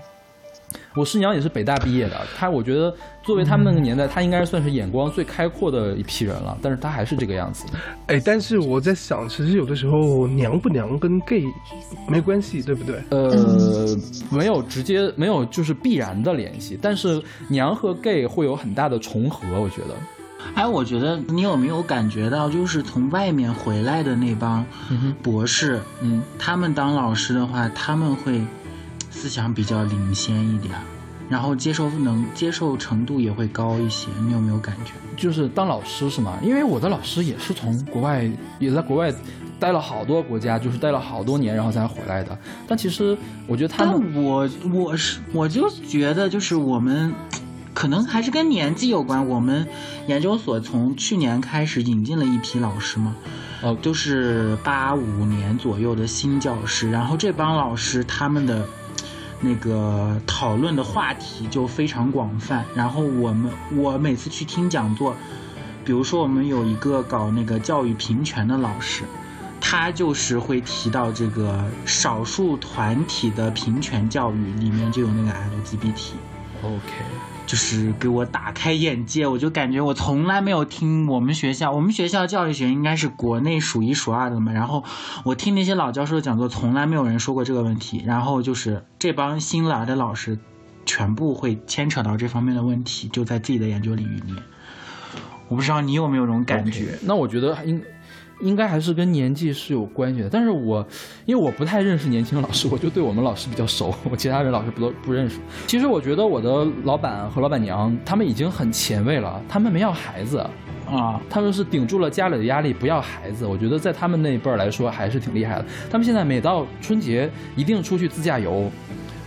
我师娘也是北大毕业的，她我觉得作为他们那个年代，她应该算是眼光最开阔的一批人了，但是她还是这个样子。哎，但是我在想，其实有的时候娘不娘跟 gay 没关系，对不对？呃，没有直接没有就是必然的联系，但是娘和 gay 会有很大的重合，我觉得。哎，我觉得你有没有感觉到，就是从外面回来的那帮博士，嗯，他们当老师的话，他们会。思想比较领先一点，然后接受能接受程度也会高一些。你有没有感觉？就是当老师是吗？因为我的老师也是从国外，也在国外待了好多国家，就是待了好多年，然后才回来的。但其实我觉得他们，我我是我就觉得就是我们可能还是跟年纪有关。我们研究所从去年开始引进了一批老师嘛，哦，都是八五年左右的新教师，然后这帮老师他们的。那个讨论的话题就非常广泛，然后我们我每次去听讲座，比如说我们有一个搞那个教育平权的老师，他就是会提到这个少数团体的平权教育里面就有那个 LGBT。OK。就是给我打开眼界，我就感觉我从来没有听我们学校，我们学校教育学应该是国内数一数二的嘛。然后我听那些老教授的讲座，从来没有人说过这个问题。然后就是这帮新来的老师，全部会牵扯到这方面的问题，就在自己的研究领域里面。我不知道你有没有这种感觉？那我觉得应。应该还是跟年纪是有关系的，但是我因为我不太认识年轻老师，我就对我们老师比较熟，我其他人老师不都不认识。其实我觉得我的老板和老板娘他们已经很前卫了，他们没要孩子啊，他们是顶住了家里的压力不要孩子。我觉得在他们那一辈儿来说还是挺厉害的。他们现在每到春节一定出去自驾游，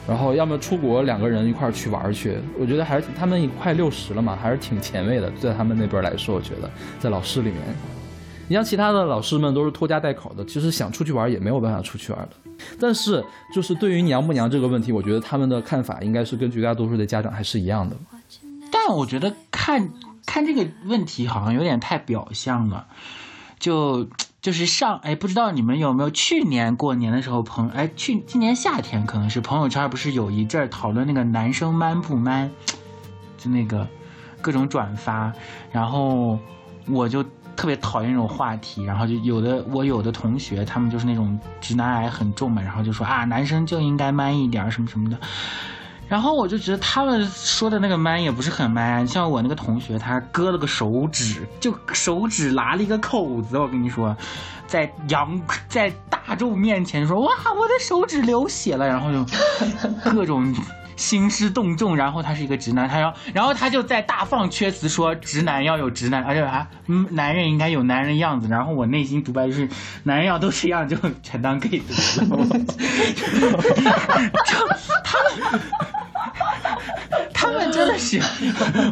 然后要么出国两个人一块儿去玩去。我觉得还是他们快六十了嘛，还是挺前卫的。在他们那边来说，我觉得在老师里面。你像其他的老师们都是拖家带口的，其实想出去玩也没有办法出去玩的。但是，就是对于娘不娘这个问题，我觉得他们的看法应该是跟绝大多数的家长还是一样的。但我觉得看看这个问题好像有点太表象了，就就是上哎，不知道你们有没有去年过年的时候朋哎去今年夏天可能是朋友圈不是有一阵讨论那个男生 man 不 man，就那个各种转发，然后我就。特别讨厌这种话题，然后就有的我有的同学，他们就是那种直男癌很重嘛，然后就说啊，男生就应该 man 一点什么什么的，然后我就觉得他们说的那个 man 也不是很 man，像我那个同学，他割了个手指，就手指拉了一个口子，我跟你说，在阳在大众面前说哇，我的手指流血了，然后就各种。兴师动众，然后他是一个直男，他要，然后他就在大放厥词说直男要有直男，而且啊，嗯，男人应该有男人样子。然后我内心独白就是，男人要都是一样，就全当 gay 就他们，他们真的是，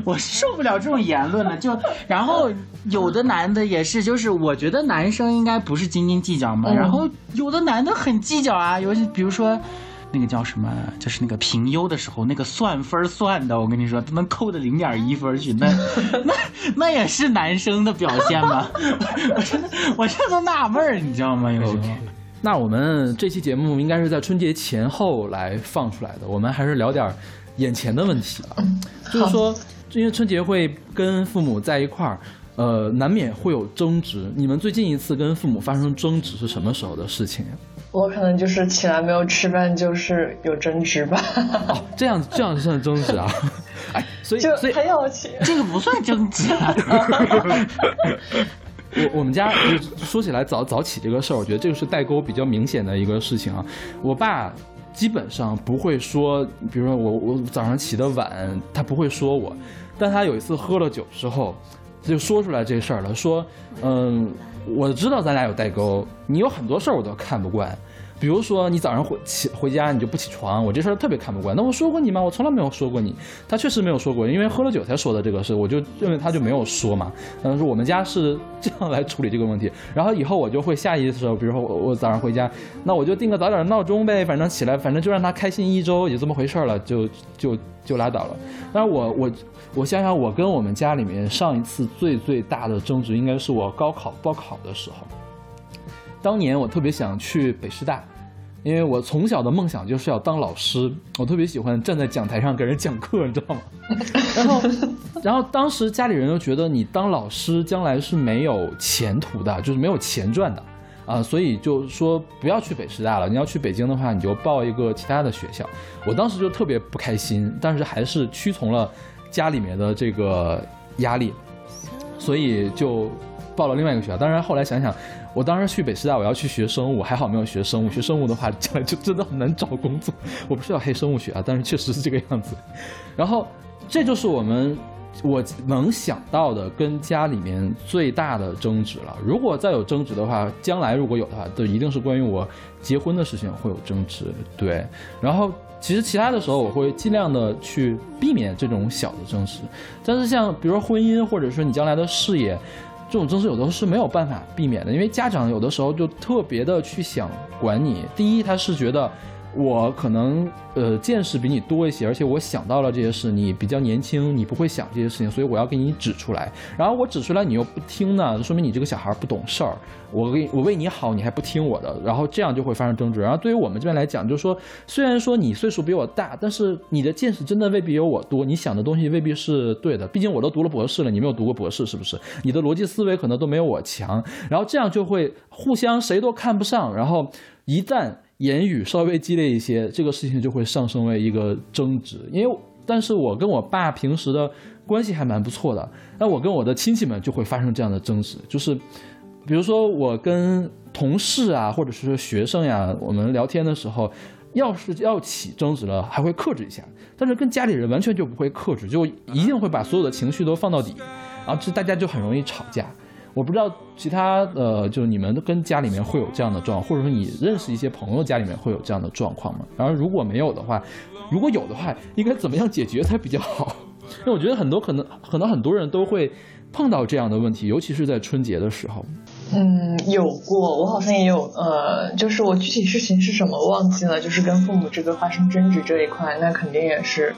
我受不了这种言论了。就然后有的男的也是，就是我觉得男生应该不是斤斤计较嘛，然后有的男的很计较啊，尤其比如说。那个叫什么？就是那个评优的时候，那个算分算的，我跟你说，都能扣的零点一分去，那 (laughs) 那那也是男生的表现吗？(laughs) 我真的，我这都纳闷儿，你知道吗？有时候。那我们这期节目应该是在春节前后来放出来的，我们还是聊点眼前的问题吧。就是说，因为春节会跟父母在一块儿，呃，难免会有争执。你们最近一次跟父母发生争执是什么时候的事情呀？我可能就是起来没有吃饭，就是有争执吧。哦，这样这样算争执啊？哎，所以所以很有趣，这个不算争执。(laughs) 我我们家说起来早早起这个事儿，我觉得这个是代沟比较明显的一个事情啊。我爸基本上不会说，比如说我我早上起的晚，他不会说我，但他有一次喝了酒之后，他就说出来这事儿了，说嗯。我知道咱俩有代沟，你有很多事儿我都看不惯，比如说你早上回起回家你就不起床，我这事儿特别看不惯。那我说过你吗？我从来没有说过你。他确实没有说过，因为喝了酒才说的这个事，我就认为他就没有说嘛。嗯，说我们家是这样来处理这个问题。然后以后我就会下意识的，比如说我我早上回家，那我就定个早点的闹钟呗，反正起来，反正就让他开心一周，也这么回事了，就就就拉倒了。但是我我。我想想，我跟我们家里面上一次最最大的争执，应该是我高考报考的时候。当年我特别想去北师大，因为我从小的梦想就是要当老师，我特别喜欢站在讲台上给人讲课，你知道吗？然后，然后当时家里人又觉得你当老师将来是没有前途的，就是没有钱赚的啊，所以就说不要去北师大了，你要去北京的话，你就报一个其他的学校。我当时就特别不开心，但是还是屈从了。家里面的这个压力，所以就报了另外一个学校。当然后来想想，我当时去北师大，我要去学生物，还好没有学生物。学生物的话，将来就真的很难找工作。我不是要黑生物学啊，但是确实是这个样子。然后这就是我们我能想到的跟家里面最大的争执了。如果再有争执的话，将来如果有的话，就一定是关于我结婚的事情会有争执。对，然后。其实其他的时候，我会尽量的去避免这种小的争执，但是像比如说婚姻，或者说你将来的事业，这种争执有的是没有办法避免的，因为家长有的时候就特别的去想管你。第一，他是觉得。我可能呃见识比你多一些，而且我想到了这些事，你比较年轻，你不会想这些事情，所以我要给你指出来。然后我指出来，你又不听呢，说明你这个小孩不懂事儿。我给我为你好，你还不听我的，然后这样就会发生争执。然后对于我们这边来讲，就是说，虽然说你岁数比我大，但是你的见识真的未必有我多，你想的东西未必是对的。毕竟我都读了博士了，你没有读过博士，是不是？你的逻辑思维可能都没有我强。然后这样就会互相谁都看不上。然后一旦言语稍微激烈一些，这个事情就会上升为一个争执。因为，但是我跟我爸平时的关系还蛮不错的，那我跟我的亲戚们就会发生这样的争执。就是，比如说我跟同事啊，或者是学生呀，我们聊天的时候，要是要起争执了，还会克制一下；但是跟家里人完全就不会克制，就一定会把所有的情绪都放到底，然后这大家就很容易吵架。我不知道其他呃，就是你们跟家里面会有这样的状况，或者说你认识一些朋友家里面会有这样的状况吗？然后如果没有的话，如果有的话，应该怎么样解决才比较好？(laughs) 因为我觉得很多可能可能很多人都会碰到这样的问题，尤其是在春节的时候。嗯，有过，我好像也有呃，就是我具体事情是什么忘记了，就是跟父母这个发生争执这一块，那肯定也是，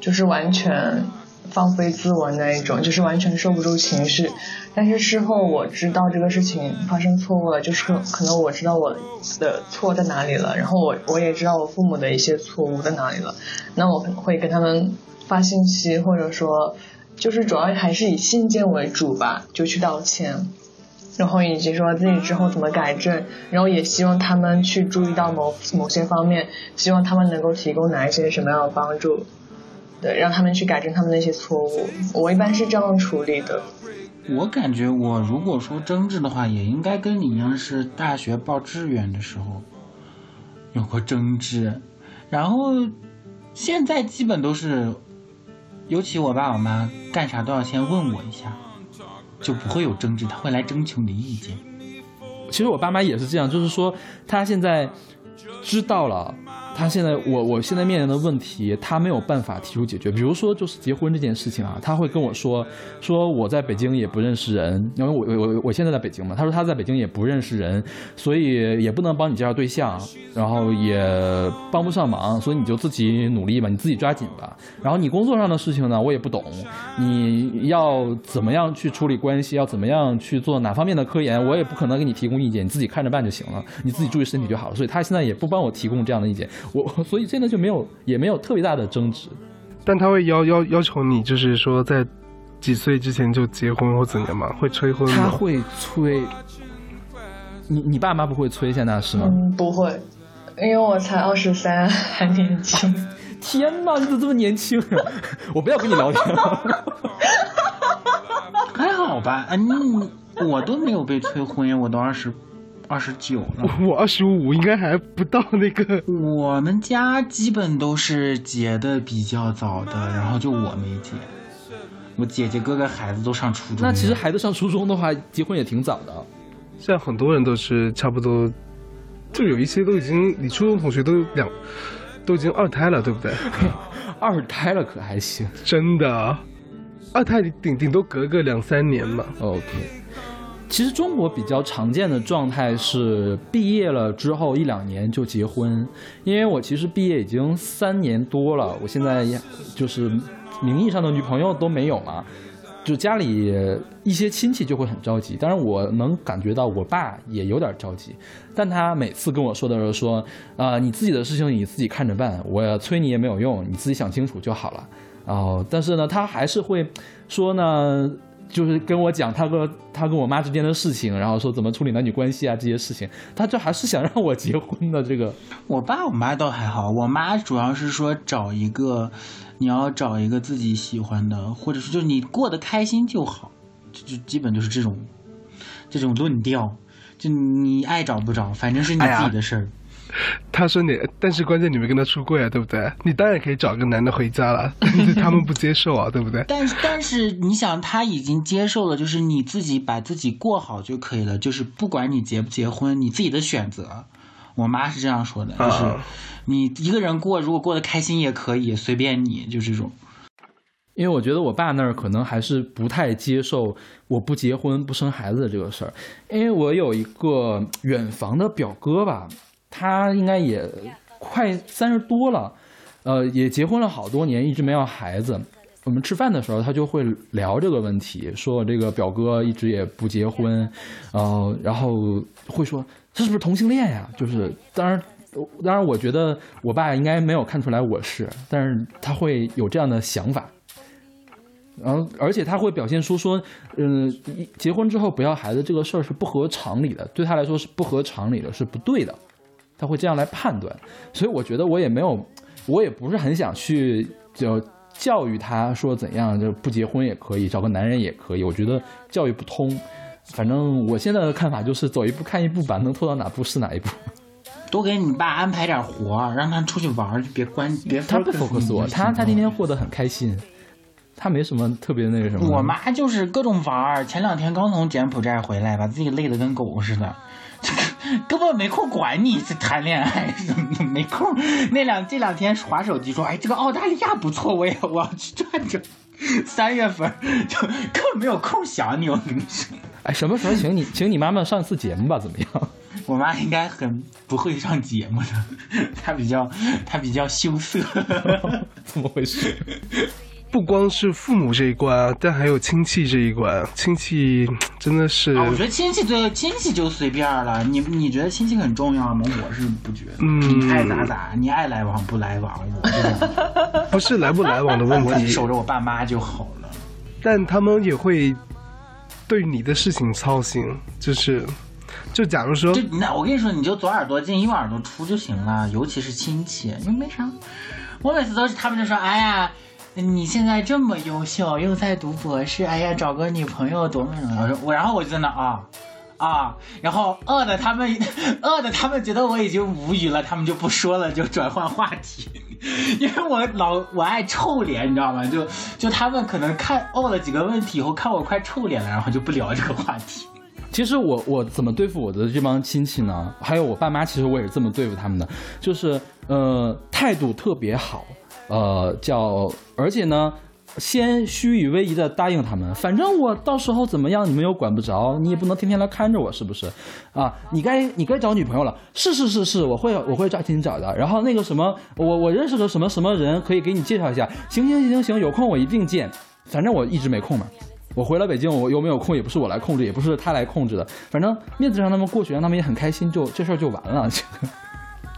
就是完全。放飞自我那一种，就是完全收不住情绪。但是事后我知道这个事情发生错误了，就是可能我知道我的错在哪里了，然后我我也知道我父母的一些错误在哪里了。那我会跟他们发信息，或者说，就是主要还是以信件为主吧，就去道歉。然后以及说自己之后怎么改正，然后也希望他们去注意到某某些方面，希望他们能够提供哪一些什么样的帮助，对，让他们去改正他们那些错误。我一般是这样处理的。我感觉我如果说争执的话，也应该跟你一样，是大学报志愿的时候有过争执，然后现在基本都是，尤其我爸我妈干啥都要先问我一下，就不会有争执，他会来征求你的意见。其实我爸妈也是这样，就是说他现在知道了。他现在，我我现在面临的问题，他没有办法提出解决。比如说，就是结婚这件事情啊，他会跟我说，说我在北京也不认识人，因为我我我现在在北京嘛。他说他在北京也不认识人，所以也不能帮你介绍对象，然后也帮不上忙，所以你就自己努力吧，你自己抓紧吧。然后你工作上的事情呢，我也不懂，你要怎么样去处理关系，要怎么样去做哪方面的科研，我也不可能给你提供意见，你自己看着办就行了，你自己注意身体就好了。所以他现在也不帮我提供这样的意见。我 (laughs) 所以现在就没有也没有特别大的争执，但他会要要要求你，就是说在几岁之前就结婚或怎样吗？会催婚吗？他会催。你你爸妈不会催现在是吗？嗯，不会，因为我才二十三，(laughs) 还年轻。(laughs) 天哪，你怎么这么年轻？我不要跟你聊天了。还好吧，嗯，我都没有被催婚，我都二十。二十九了，(laughs) 我二十五，应该还不到那个。我们家基本都是结的比较早的，然后就我没结。我姐姐哥哥孩子都上初中。那其实孩子上初中的话，结婚也挺早的。现在很多人都是差不多，就有一些都已经，你初中同学都两，都已经二胎了，对不对？(laughs) 二胎了可还行？真的，二胎顶顶多隔个两三年嘛。OK。其实中国比较常见的状态是毕业了之后一两年就结婚，因为我其实毕业已经三年多了，我现在就是名义上的女朋友都没有嘛，就家里一些亲戚就会很着急，当然我能感觉到我爸也有点着急，但他每次跟我说的时候说，啊你自己的事情你自己看着办，我催你也没有用，你自己想清楚就好了，然后但是呢他还是会说呢。就是跟我讲他和他跟我妈之间的事情，然后说怎么处理男女关系啊这些事情，他这还是想让我结婚的。这个我爸我妈倒还好，我妈主要是说找一个，你要找一个自己喜欢的，或者是就是你过得开心就好，就就基本就是这种这种论调，就你爱找不找，反正是你自己的事儿。(laughs) 他说你，但是关键你没跟他出柜啊，对不对？你当然可以找个男的回家了，(laughs) 他们不接受啊，对不对？(laughs) 但但是你想，他已经接受了，就是你自己把自己过好就可以了，就是不管你结不结婚，你自己的选择。我妈是这样说的，就是你一个人过，如果过得开心也可以，随便你，就这种。因为我觉得我爸那儿可能还是不太接受我不结婚不生孩子的这个事儿，因为我有一个远房的表哥吧。他应该也快三十多了，呃，也结婚了好多年，一直没有孩子。我们吃饭的时候，他就会聊这个问题，说我这个表哥一直也不结婚，呃，然后会说他是不是同性恋呀？就是当然，当然，我觉得我爸应该没有看出来我是，但是他会有这样的想法。然后，而且他会表现出说，嗯，结婚之后不要孩子这个事儿是不合常理的，对他来说是不合常理的，是不对的。他会这样来判断，所以我觉得我也没有，我也不是很想去就教育他说怎样就不结婚也可以，找个男人也可以。我觉得教育不通，反正我现在的看法就是走一步看一步吧，能拖到哪步是哪一步。多给你爸安排点活，让他出去玩，别关别。他不 focus 我，他他天天过得很开心，他没什么特别那个什么。我妈就是各种玩，前两天刚从柬埔寨回来，把自己累得跟狗似的。(laughs) 根本没空管你谈恋爱，没空。那两这两天划手机说，哎，这个澳大利亚不错，我也我要去转转。三月份就根本没有空想你，我跟你说。哎，什么时候请你请你妈妈上一次节目吧？怎么样？(laughs) 我妈应该很不会上节目的，她比较她比较羞涩，(laughs) 怎么回事？不光是父母这一关，但还有亲戚这一关。亲戚 (tsk) 真的是，我觉得亲戚最亲戚就随便了。你你觉得亲戚很重要吗？我是不觉得。嗯，你爱咋咋，你爱来往不来往，我 (laughs) 不是来不来往的问题，(laughs) 守着我爸妈就好了。但他们也会。对你的事情操心，就是就假如说就那我跟你说，你就左耳朵进右耳朵出就行了，尤其是亲戚，又没啥。我每次都是他们就说，哎呀。你现在这么优秀，又在读博士，哎呀，找个女朋友多么重要！我然后我就在那啊啊，然后饿的他们 (laughs) 饿的他们觉得我已经无语了，他们就不说了，就转换话题。(laughs) 因为我老我爱臭脸，你知道吗？就就他们可能看问了几个问题以后，看我快臭脸了，然后就不聊这个话题。其实我我怎么对付我的这帮亲戚呢？还有我爸妈，其实我也是这么对付他们的，就是呃态度特别好。呃，叫而且呢，先虚与委蛇的答应他们，反正我到时候怎么样，你们又管不着，你也不能天天来看着我，是不是？啊，你该你该找女朋友了，是是是是，我会我会抓紧找的。然后那个什么，我我认识个什么什么人，可以给你介绍一下。行行行行行，有空我一定见。反正我一直没空嘛，我回了北京，我有没有空也不是我来控制，也不是他来控制的。反正面子让他们过去，让他们也很开心，就这事儿就完了。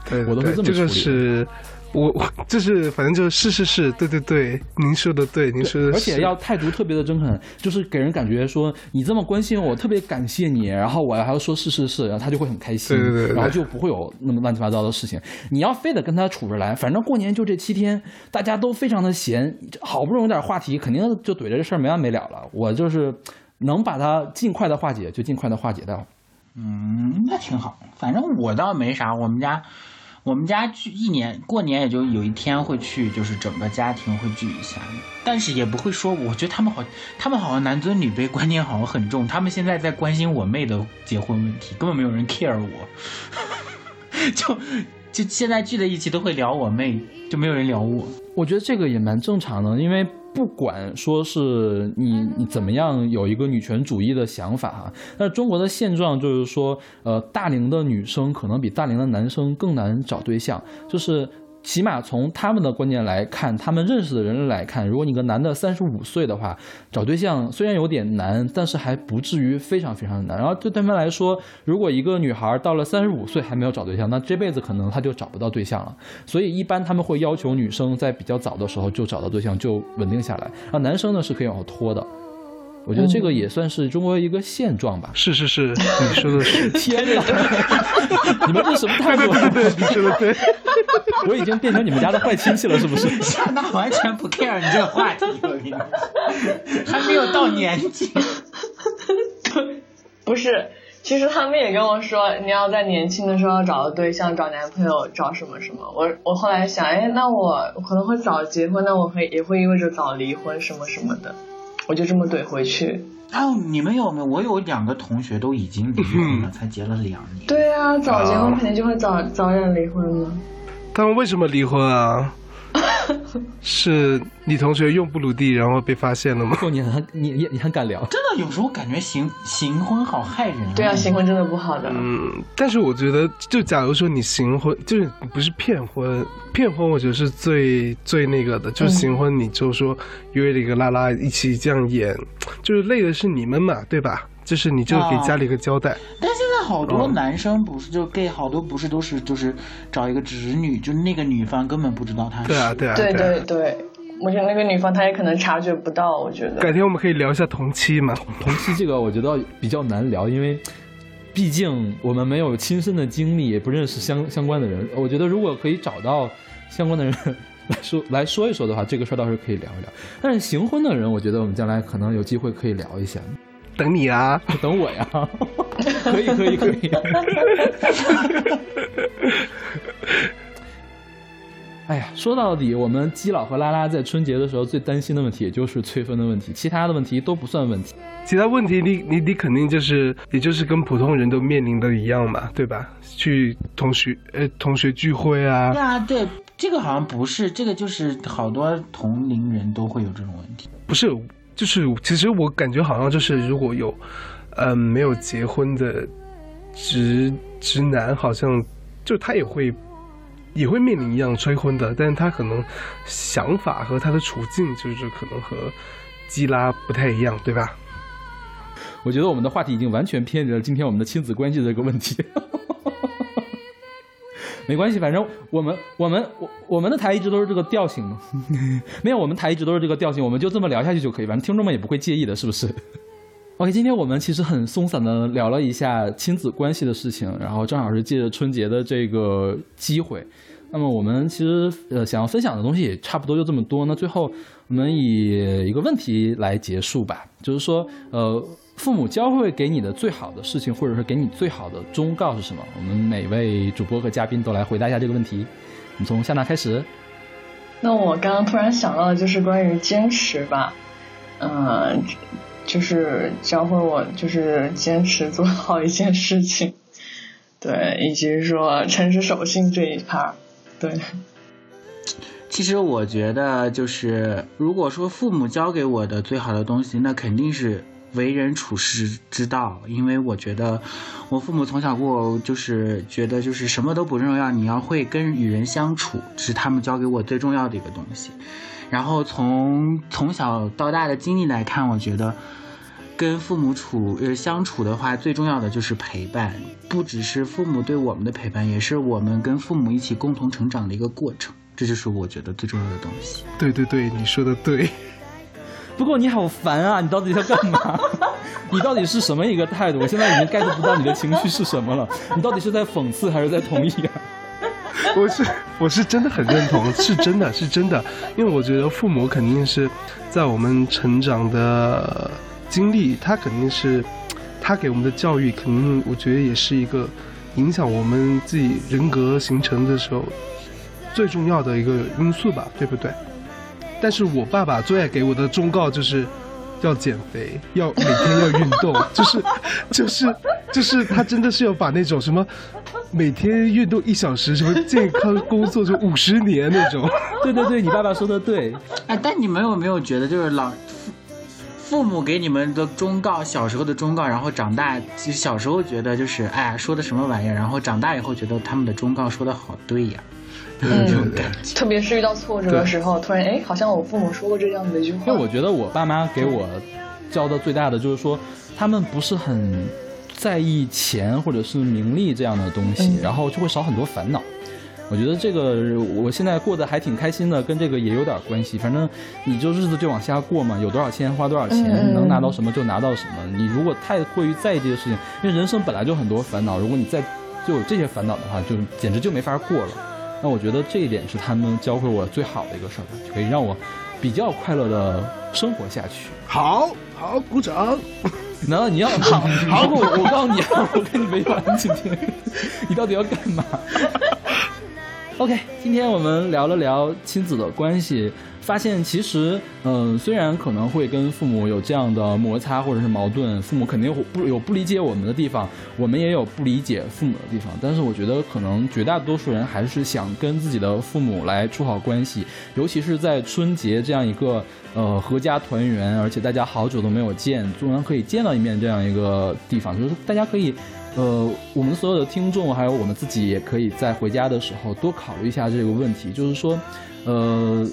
对，我都是这么处理。我我就是反正就是是是是对对对，您说的对，您说的，而且要态度特别的真诚，就是给人感觉说你这么关心我，特别感谢你，然后我还要说是是是，然后他就会很开心，对对对，然后就不会有那么乱七八糟的事情。你要非得跟他处着来，反正过年就这七天，大家都非常的闲，好不容易有点话题，肯定就怼着这事儿没完没了了。我就是能把它尽快的化解，就尽快的化解掉。嗯，那挺好，反正我倒没啥，我们家。我们家聚一年过年也就有一天会去，就是整个家庭会聚一下，但是也不会说。我觉得他们好，他们好像男尊女卑观念好像很重。他们现在在关心我妹的结婚问题，根本没有人 care 我。(laughs) 就就现在聚在一起都会聊我妹，就没有人聊我。我觉得这个也蛮正常的，因为。不管说是你你怎么样有一个女权主义的想法哈，但是中国的现状就是说，呃，大龄的女生可能比大龄的男生更难找对象，就是。起码从他们的观念来看，他们认识的人来看，如果你个男的三十五岁的话，找对象虽然有点难，但是还不至于非常非常难。然后对他们来说，如果一个女孩到了三十五岁还没有找对象，那这辈子可能她就找不到对象了。所以一般他们会要求女生在比较早的时候就找到对象，就稳定下来。啊，男生呢是可以往后拖的。我觉得这个也算是中国一个现状吧。是是是，你说的是。(laughs) 天哪！(laughs) 你们这什么态度？对对对，你说的对。(laughs) 我已经变成你们家的坏亲戚了，是不是？夏娜完全不 care 你这个话题，我跟你说，还没有到年纪。不是，其实他们也跟我说，你要在年轻的时候找个对象，找男朋友，找什么什么。我我后来想，哎，那我可能会早结婚，那我会也会意味着早离婚，什么什么的。我就这么怼回去。啊，你们有没有？我有两个同学都已经离婚了，才结了两年。对啊，早结婚肯定就会早早点离婚了。他们为什么离婚啊？(laughs) 是你同学用布鲁蒂，然后被发现了吗？你很你你你很敢聊，真的有时候感觉行行婚好害人。对啊，行婚真的不好的。嗯，但是我觉得，就假如说你行婚，就是不是骗婚，骗婚我觉得是最最那个的，就是行婚，你就说约了一个拉拉一起这样演，就是累的是你们嘛，对吧？就是你就给家里个交代。但现在好多男生不是就 gay，好多不是都是就是找一个侄女，就那个女方根本不知道他是。对啊对啊。对对对，我觉得那个女方她也可能察觉不到。我觉得。改天我们可以聊一下同期嘛？同期这个我觉得比较难聊，因为毕竟我们没有亲身的经历，也不认识相相关的人。我觉得如果可以找到相关的人来说 (laughs) 来说一说的话，这个事儿倒是可以聊一聊。但是行婚的人，我觉得我们将来可能有机会可以聊一下。等你啊，等我呀，可以可以可以。(laughs) 哎呀，说到底，我们基佬和拉拉在春节的时候最担心的问题，也就是催婚的问题，其他的问题都不算问题。其他问题，你你你肯定就是，也就是跟普通人都面临的一样嘛，对吧？去同学呃同学聚会啊。对啊，对，这个好像不是，这个就是好多同龄人都会有这种问题。不是。就是，其实我感觉好像就是，如果有，嗯，没有结婚的直直男，好像就他也会也会面临一样催婚的，但是他可能想法和他的处境就是可能和基拉不太一样，对吧？我觉得我们的话题已经完全偏离了今天我们的亲子关系的这个问题。没关系，反正我们我们我我们的台一直都是这个调性嘛，(laughs) 没有我们台一直都是这个调性，我们就这么聊下去就可以，反正听众们也不会介意的，是不是？OK，今天我们其实很松散的聊了一下亲子关系的事情，然后正好是借着春节的这个机会，那么我们其实呃想要分享的东西也差不多就这么多。那最后我们以一个问题来结束吧，就是说呃父母教会给你的最好的事情，或者是给你最好的忠告是什么？我们每位主播和嘉宾都来回答一下这个问题。我们从夏娜开始。那我刚刚突然想到的就是关于坚持吧，嗯。就是教会我，就是坚持做好一件事情，对，以及说诚实守信这一块，对。其实我觉得，就是如果说父母教给我的最好的东西，那肯定是为人处事之道。因为我觉得，我父母从小给我就是觉得，就是什么都不重要，你要会跟与人相处，是他们教给我最重要的一个东西。然后从从小到大的经历来看，我觉得跟父母处呃相处的话，最重要的就是陪伴，不只是父母对我们的陪伴，也是我们跟父母一起共同成长的一个过程。这就是我觉得最重要的东西。对对对，你说的对。不过你好烦啊！你到底在干嘛？(laughs) 你到底是什么一个态度？我现在已经 get 不到你的情绪是什么了。你到底是在讽刺还是在同意啊？(laughs) 我是我是真的很认同，是真的是真的，因为我觉得父母肯定是在我们成长的经历，他肯定是他给我们的教育，肯定我觉得也是一个影响我们自己人格形成的时候最重要的一个因素吧，对不对？但是我爸爸最爱给我的忠告就是要减肥，要每天要运动，就是 (laughs) 就是就是他真的是要把那种什么。每天运动一小时，什么健康工作就五十年那种。(laughs) 对对对，你爸爸说的对。哎，但你们有没有觉得，就是老父母给你们的忠告，小时候的忠告，然后长大，其实小时候觉得就是哎说的什么玩意儿，然后长大以后觉得他们的忠告说的好对呀。嗯，特别是遇到挫折的时候，突然哎，好像我父母说过这样的一句话。因为我觉得我爸妈给我教的最大的就是说，他们不是很。在意钱或者是名利这样的东西，然后就会少很多烦恼。我觉得这个我现在过得还挺开心的，跟这个也有点关系。反正你就日子就往下过嘛，有多少钱花多少钱，能拿到什么就拿到什么。你如果太过于在意这些事情，因为人生本来就很多烦恼，如果你再就有这些烦恼的话，就简直就没法过了。那我觉得这一点是他们教会我最好的一个事儿，可以让我比较快乐的生活下去。好好鼓掌。(laughs) 难道你要 (laughs) 好？好，我我告诉你啊，我跟你没完，今 (laughs) 天你到底要干嘛？OK，今天我们聊了聊亲子的关系。发现其实，嗯，虽然可能会跟父母有这样的摩擦或者是矛盾，父母肯定不有不理解我们的地方，我们也有不理解父母的地方。但是我觉得，可能绝大多数人还是想跟自己的父母来处好关系，尤其是在春节这样一个呃合家团圆，而且大家好久都没有见，终然可以见到一面这样一个地方，就是大家可以，呃，我们所有的听众还有我们自己也可以在回家的时候多考虑一下这个问题，就是说，呃。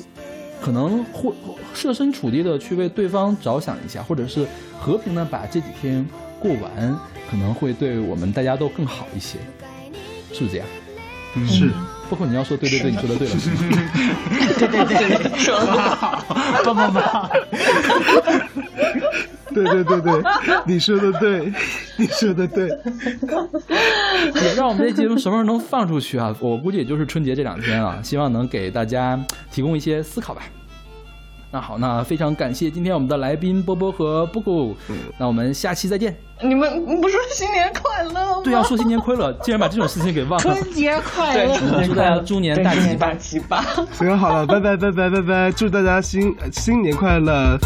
可能会设身处地的去为对方着想一下，或者是和平的把这几天过完，可能会对我们大家都更好一些，是不是这样？是，包括你要说对对对，你说的对了，(laughs) 对对对，说的好，棒棒棒，(laughs) 对对对对，你说的对，(laughs) 你说的对，也 (laughs) 让我们这节目什么时候能放出去啊？我估计也就是春节这两天啊，希望能给大家提供一些思考吧。那好，那非常感谢今天我们的来宾波波和布谷，那我们下期再见。你们不说新年快乐吗？对要，说新年快乐，竟然把这种事情给忘了。春节快乐，祝大家猪年大吉大吉吧。行，好了，拜拜拜拜拜拜，祝大家新新年快乐。